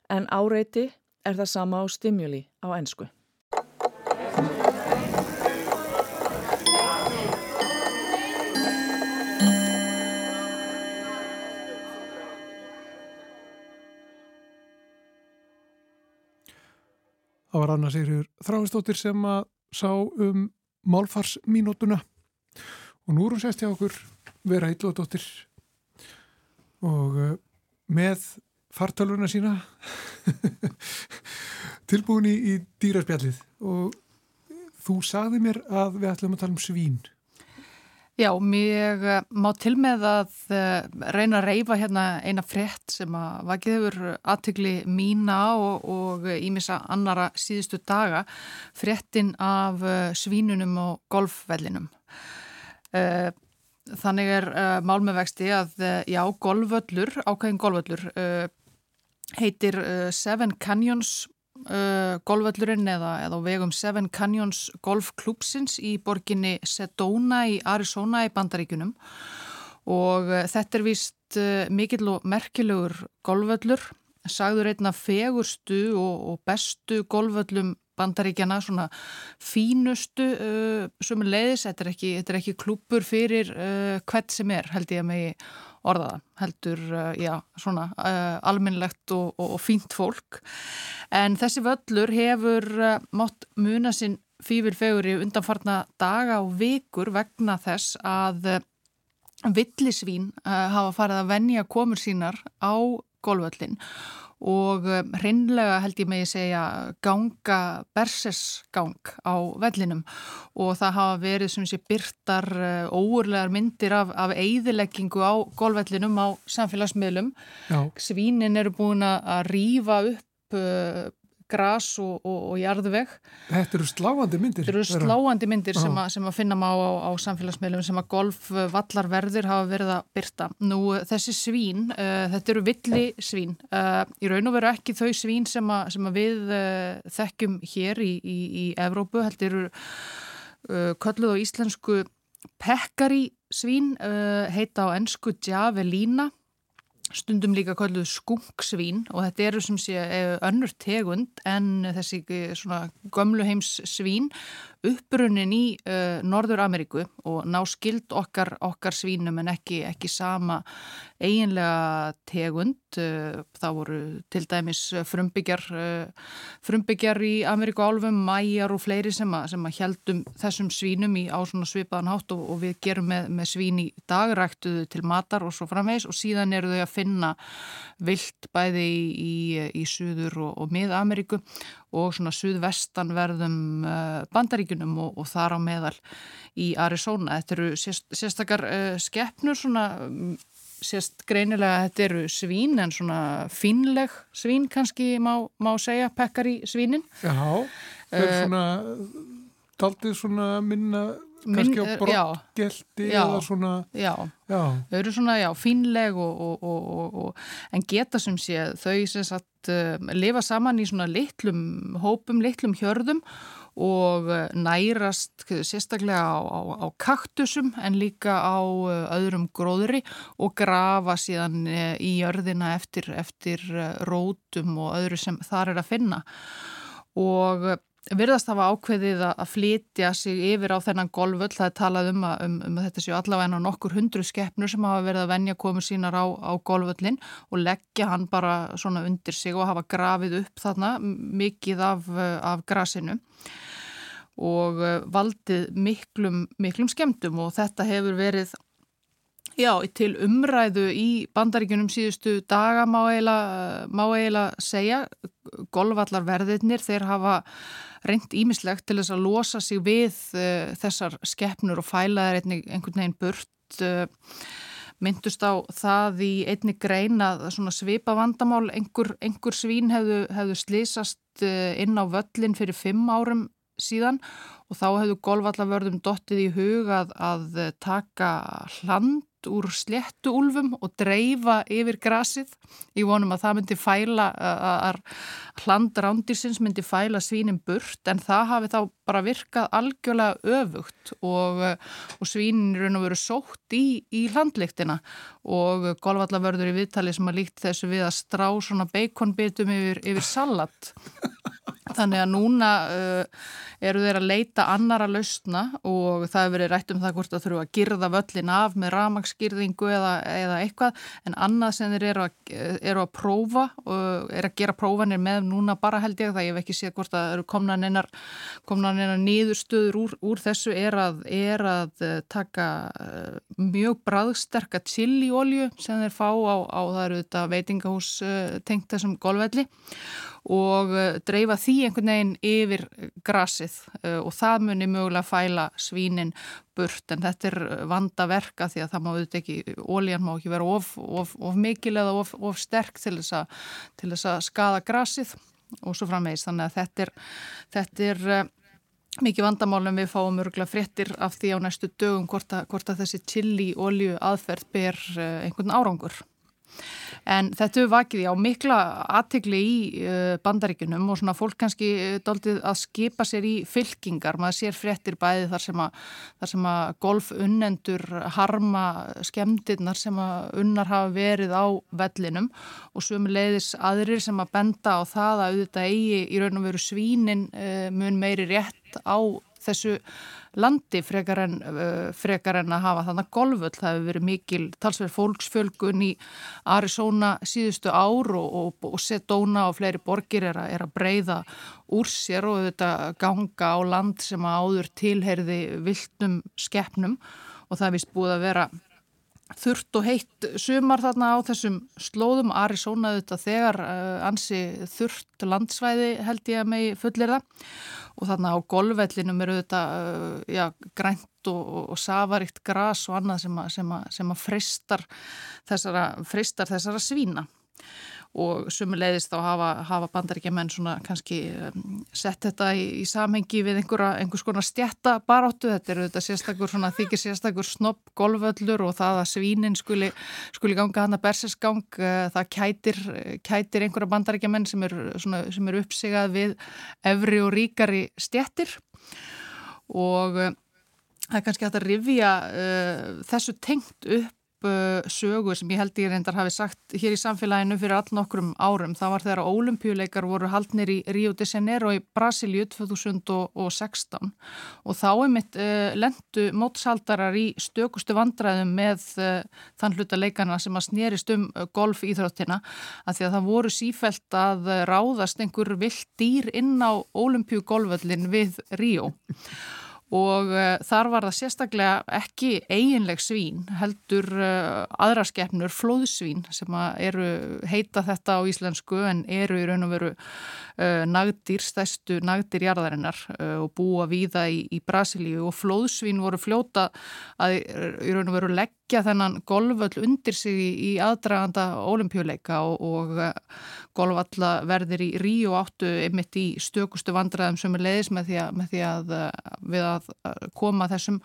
en áreiti er það sama á stimuli á ensku. Það var Anna Sigriður Þráinsdóttir sem að sá um málfarsmínútuna. Og nú er hún sest hjá okkur vera Eilóðdóttir og uh, með fartölvuna sína tilbúin í dýraspjallið. Og þú sagði mér að við ætlum að tala um svín. Já, mér uh, má til með að uh, reyna að reyfa hérna eina frett sem að vakið hefur aðtökli mína og ímissa annara síðustu daga, frettin af uh, svínunum og golfvellinum. Þannig er mál með vexti að já, golfvöllur, ákveðin golfvöllur heitir Seven Canyons uh, golfvöllurinn eða, eða vegum Seven Canyons golfklúpsins í borginni Sedona í Arizona í bandaríkunum og uh, þetta er vist uh, mikill og merkilegur golfvöllur sagður einna fegurstu og, og bestu golfvöllum bandaríkjana, svona fínustu uh, sem er leiðis, þetta er ekki, ekki klúpur fyrir uh, hvert sem er held ég að megi orðaða heldur, uh, já, svona uh, alminnlegt og, og, og fínt fólk. En þessi völlur hefur uh, mátt muna sinn fývilfegur í undanfarna daga og vikur vegna þess að villisvín hafa farið að venja komur sínar á golvöllin og hreinlega held ég megi segja ganga bersesgang á vellinum og það hafa verið sem sé byrtar óurlegar myndir af, af eigðileggingu á golvvellinum á samfélagsmiðlum. Já. Svínin eru búin að rýfa upp gras og, og, og jarðveg. Þetta eru sláandi myndir. Þetta eru sláandi myndir sem, a, sem að finna má á, á samfélagsmiðlum sem að golfvallarverðir hafa verið að byrta. Nú þessi svín, uh, þetta eru villi svín. Uh, í raun og veru ekki þau svín sem, a, sem að við uh, þekkjum hér í, í, í Evrópu. Þetta eru kölluð á íslensku pekkari svín, heita á ennsku djavelína stundum líka kalluð skunksvín og þetta eru sem sé önnur tegund en þessi svona gömluheims svín uppbrunnin í uh, Norður Ameríku og ná skild okkar, okkar svínum en ekki, ekki sama eiginlega tegund. Uh, það voru til dæmis frumbyggjar, uh, frumbyggjar í Ameríku álfum, mæjar og fleiri sem að, sem að heldum þessum svínum í á svona svipaðan hátt og, og við gerum með, með svín í dagræktuðu til matar og svo framvegs og síðan eru þau að finna vilt bæði í, í, í Suður og, og Mið-Ameríku og svona suðvestanverðum uh, bandaríkunum og, og þar á meðal í Arizona. Þetta eru sérst, sérstakar uh, skeppnur svona um, sérst greinilega þetta eru svín en svona finleg svín kannski má, má segja pekkar í svínin. Já, það er uh, svona daldið svona minna kannski á brottgelti eða svona já, já, þau eru svona já, fínleg og, og, og, en geta sem sé þau sem sagt uh, lifa saman í svona litlum hópum, litlum hjörðum og eh, nærast sérstaklega á, á, á kaktusum en líka á eh, öðrum gróðri og grafa síðan eh, í jörðina eftir, eftir rótum og öðru sem þar er að finna. Og virðast hafa ákveðið að flytja sig yfir á þennan golvöld, það er talað um að, um, um að þetta séu allavega nokkur hundru skeppnur sem hafa verið að venja komur sínar á, á golvöldin og leggja hann bara svona undir sig og hafa grafið upp þarna mikið af, af grasinu. Og eh, valdið miklum, miklum skemmtum og þetta hefur verið Já, til umræðu í bandaríkunum síðustu daga má eiginlega, segja, golvallarverðirnir, þeir hafa reynd ímislegt til þess að losa sig við uh, þessar skeppnur og fæla þeir einhvern veginn burt. Uh, myndust á það í einni grein að svipa vandamál, einhver, einhver svín hefðu, hefðu slísast uh, inn á völlin fyrir fimm árum síðan og þá hefðu golvallarverðum dottið í hug að, að taka hland úr sléttu úlfum og dreifa yfir grasið. Ég vonum að það myndi fæla, að hlandrándirsins myndi fæla svínin burt en það hafi þá bara virkað algjörlega öfugt og, og svínin er raun og veru sótt í, í hlandliktina og golvallavörður í viðtali sem að líkt þessu við að strá svona beikonbitum yfir, yfir salat. Þannig að núna uh, eru þeir að leita annara lausna og það hefur verið rætt um það hvort það þurfu að girða völlin af með ramagsgirðingu eða, eða eitthvað. En annað sem þeir eru að, eru að prófa og eru að gera prófanir með núna bara held ég það ég hef ekki séð hvort það eru komna einar nýðurstöður úr, úr þessu er að, er að uh, taka uh, mjög bræðsterka chiliolju sem þeir fá á, á það eru þetta veitingahús tengt þessum golvelli og eh, dreifa því einhvern veginn yfir grasið eh, og það muni mögulega fæla svínin burt en þetta er eh, vanda verka því að það má auðvitað ekki, ólíjan má ekki vera of, of, of mikil eða of, of sterk til þess, að, til þess að skada grasið og svo framvegis þannig að þetta er, þetta er mikið vandamálum við fáum örgulega fréttir af því á næstu dögum hvort að, hvort að þessi chili ólju aðferð ber einhvern árangur. En þetta hefur vakið á mikla aðtegli í uh, bandaríkunum og svona fólk kannski uh, daldið að skipa sér í fylkingar. Maður sér fréttir bæði þar sem að, að golfunnendur harma skemdirnar sem að unnar hafa verið á vellinum og sömu leiðis aðrir sem að benda á það að auðvitað eigi í raun og veru svínin uh, mun meiri rétt á þessu landi frekar en, uh, frekar en að hafa þannig golföll. Það hefur verið mikil talsverð fólksfjölgun í Arizona síðustu ár og, og, og Sedona og fleiri borgir er, a, er að breyða úr sér og þetta ganga á land sem áður tilherði viltum skeppnum og það er vist búið að vera þurft og heitt sumar þarna á þessum slóðum. Arizona þetta þegar uh, ansi þurft landsvæði held ég að megi fullir það og þarna á golvvellinum eru þetta uh, já, grænt og, og, savaríkt gras og annað sem að, sem að, sem að fristar, þessara, fristar þessara svína og sumulegðist þá hafa, hafa bandaríkjaman svona kannski um, sett þetta í, í samhengi við einhverja, einhvers konar stjætta baráttu, þetta eru þetta sérstakur svona þykir sérstakur snopp golvöllur og það að svínin skuli, skuli ganga hann að bersesgang, uh, það kætir, kætir einhverja bandaríkjaman sem eru er uppsigað við efri og ríkari stjættir og uh, það er kannski hægt að rifja uh, þessu tengt upp upp sögu sem ég held ég reyndar hafi sagt hér í samfélaginu fyrir all nokkrum árum. Það var þegar ólimpíuleikar voru haldnir í Rio de Janeiro í Brasilíu 2016 og þá er mitt uh, lendu mótsaldarar í stökustu vandræðum með uh, þann hluta leikana sem að snerist um golf íþróttina að því að það voru sífælt að ráðast einhver vilt dýr inn á ólimpíugolföllin við Rio. og uh, þar var það sérstaklega ekki eiginleg svín, heldur uh, aðra skeppnur, flóðsvín sem eru heita þetta á íslensku en eru í raun og veru uh, nagdýr, stæstu nagdýr jarðarinnar og búa víða í, í Brasilíu. Og flóðsvín voru fljóta að í raun og veru leggja þennan golvöll undir sig í, í aðdraganda ólimpjuleika og, og golvallaverðir í Ríu áttu einmitt í stökustu vandraðum sem er leiðis með því að, með því að við að að koma þessum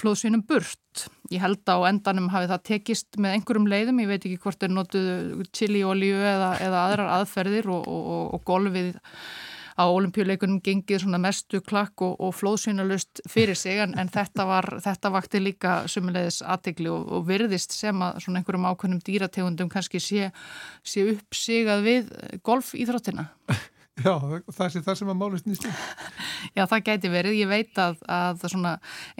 flóðsvinum burt. Ég held á endanum hafi það tekist með einhverjum leiðum, ég veit ekki hvort er notuð chiliolíu eða, eða aðrar aðferðir og, og, og golfið á olimpíuleikunum gengið svona mestu klakk og, og flóðsynalust fyrir sig en, en þetta var, þetta vakti líka sumulegis aðtegli og, og virðist sem að svona einhverjum ákveðnum dýrategundum kannski sé, sé uppsigað við golfíþróttina. Já, það sé það sem að málist nýst í. Já, það gæti verið. Ég veit að, að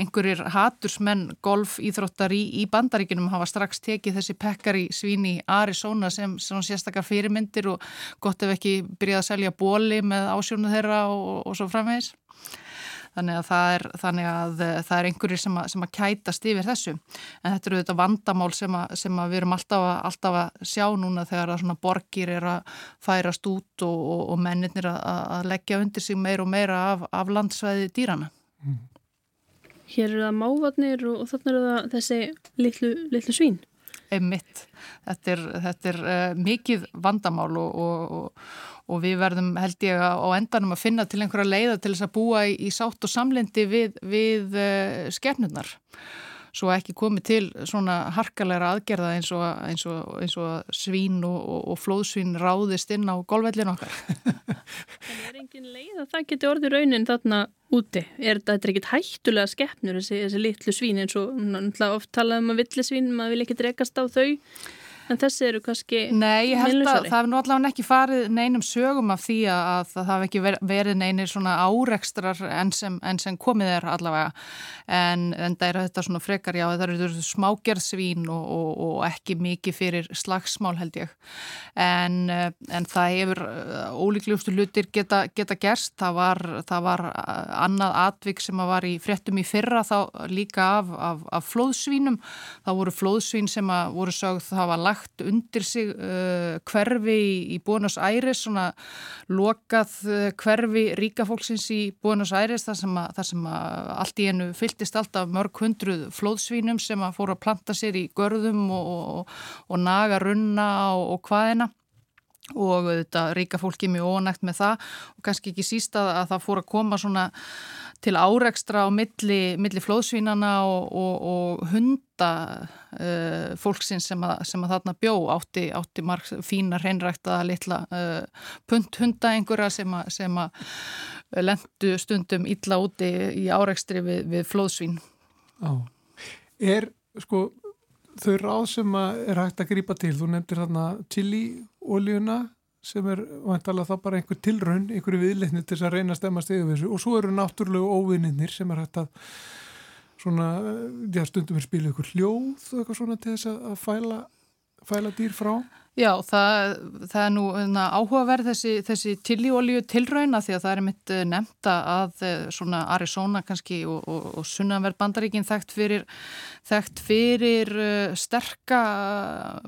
einhverjir hatursmenn golfíþróttar í, í bandaríkinum hafa strax tekið þessi pekkar í svín í Arizona sem, sem sérstakar fyrirmyndir og gott ef ekki byrjað að selja bóli með ásjónu þeirra og, og svo framvegis þannig að það er, þannig að, eh, það er einhverjir sem að, sem að kætast yfir þessu en þetta eru þetta vandamál sem að, sem að við erum alltaf, alltaf að sjá núna þegar að svona borgir er að færast út og, og, og mennir að leggja undir sig meir og meira af, af landsvæði dýrana mm. Hér eru það mávatnir og, og þannig eru það þessi litlu, litlu svín Einmitt. Þetta er, þetta er uh, mikið vandamál og, og, og við verðum held ég á endanum að finna til einhverja leiða til þess að búa í, í sátt og samlendi við, við uh, skefnurnar svo ekki komið til svona harkalega aðgerða eins og, eins og, eins og svín og, og flóðsvín ráðist inn á golvellin okkar. En er engin leið að það geti orðið raunin þarna úti? Er þetta ekkit hættulega skeppnur þessi, þessi litlu svín eins og oft talaðum að villisvín, maður vil ekki drekast á þau? En þessi eru kannski Nei, ég held að það hefur nú allavega ekki farið neinum sögum af því að það hafi ekki verið neinir svona árekstrar enn sem, en sem komið er allavega. En, en það eru þetta svona frekar já það eru smágerðsvín og, og, og ekki mikið fyrir slagsmál held ég. En, en það hefur ólíklegustu lutir geta, geta gerst. Það var, það var annað atvik sem var í fréttum í fyrra þá líka af, af, af flóðsvínum. Það voru flóðsvín sem voru sögð það var lagt undir sig uh, hverfi í, Buenos Aires, svona lokað uh, hverfi ríkafólksins í Buenos Aires, þar sem, að, þar sem allt í enu fylltist alltaf mörg hundruð flóðsvínum sem að fóru að planta sér í görðum og, og, og naga runna og, og hvaðina og þetta ríka fólki mjög ónægt með það og kannski ekki sísta að það fór að koma svona til áreikstra á milli, milli flóðsvínana og, og, og hunda uh, fólksins sem að, sem að þarna bjó átti, átti marg fína hreinrækta litla uh, punthunda einhverja sem að, sem að lendu stundum illa úti í áreikstri við, við flóðsvín. Já, er sko þau ráð sem er hægt að grýpa til, þú nefndir þarna chili oljuna sem er vantalega þá bara einhver tilraun, einhverju viðleikni til að reyna að stemma stegið við þessu. Og svo eru náttúrulegu óvinninnir sem er hægt að svona, já stundum er spilið ykkur hljóð og eitthvað svona til þess að fæla, fæla dýr frá Já, það, það er nú na, áhugaverð þessi, þessi tilíolíu tilrauna því að það er mitt eh, nefnda að eh, svona Arizona kannski og, og, og sunnanverð bandaríkin þekkt fyrir, þekkt fyrir uh, sterka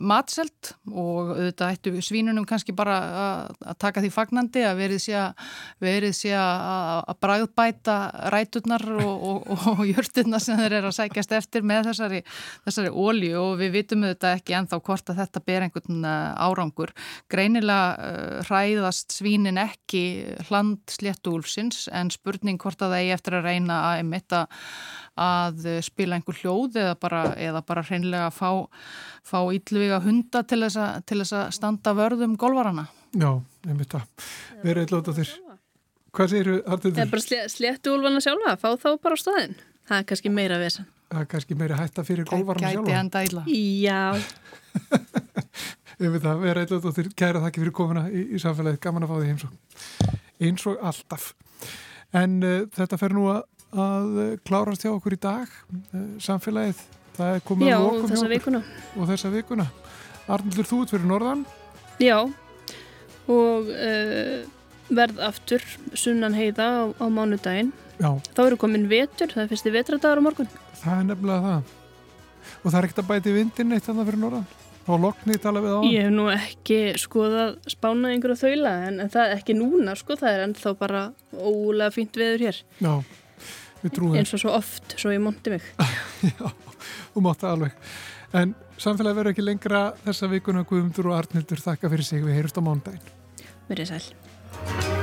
matselt og auðvitað ættu svínunum kannski bara að, taka því fagnandi að verið sé að, verið sé að, að bræðbæta ræturnar og, og jörturnar sem þeir eru að sækjast eftir með þessari, þessari ólíu og við vitum auðvitað ekki enþá hvort að þetta ber einhvern árangur. Greinilega uh, hræðast svínin ekki hland sléttúlsins en spurning hvort að það eigi eftir að reyna að emitta að spila einhver hljóð eða bara, eða bara hreinlega að fá, fá íllviga hunda til þess, að, til þess að standa vörðum golvarana. Já, emitta. Verið eitthvað á þér. Hvað segir þú, Hartildur? Það er bara sléttúlvana sjálfa, fá þá bara á staðin. Það er kannski meira vesan. Það er kannski meira hætta fyrir golvarana sjálfa. Gæti enda ílla. Já. Veitum það, við erum eitthvað þér kæra þakki fyrir komuna í, í samfélagið, gaman að fá því heimsó eins og alltaf. En uh, þetta fer nú að, að klárast hjá okkur í dag. Uh, samfélagið, það er komið Já, að og þessa vikuna. Og þessa vikuna. Arnildur, þú ert fyrir Norðan. Já. Og uh, verð aftur sunnan heiða á, á mánudaginn. Já. þá eru komin vetur, það er fyrsti vetradagar á morgun. Það er nefnilega það. Og það er ekkert að bæti vindin eitt annað fyrir Norðan og loknið tala við á hann? Ég hef nú ekki skoðað spánað einhverju þaula en, en það er ekki núna sko, það er ennþá bara ólega fínt veður hér. Já, við trúum eins og svo oft, svo ég monti mig. Já, þú það alveg. En samfélagi verður ekki lengra þessa vikuna Guðmundur og Arnildur þakka fyrir sig, við heyrjumst á mándaginn Verið sæl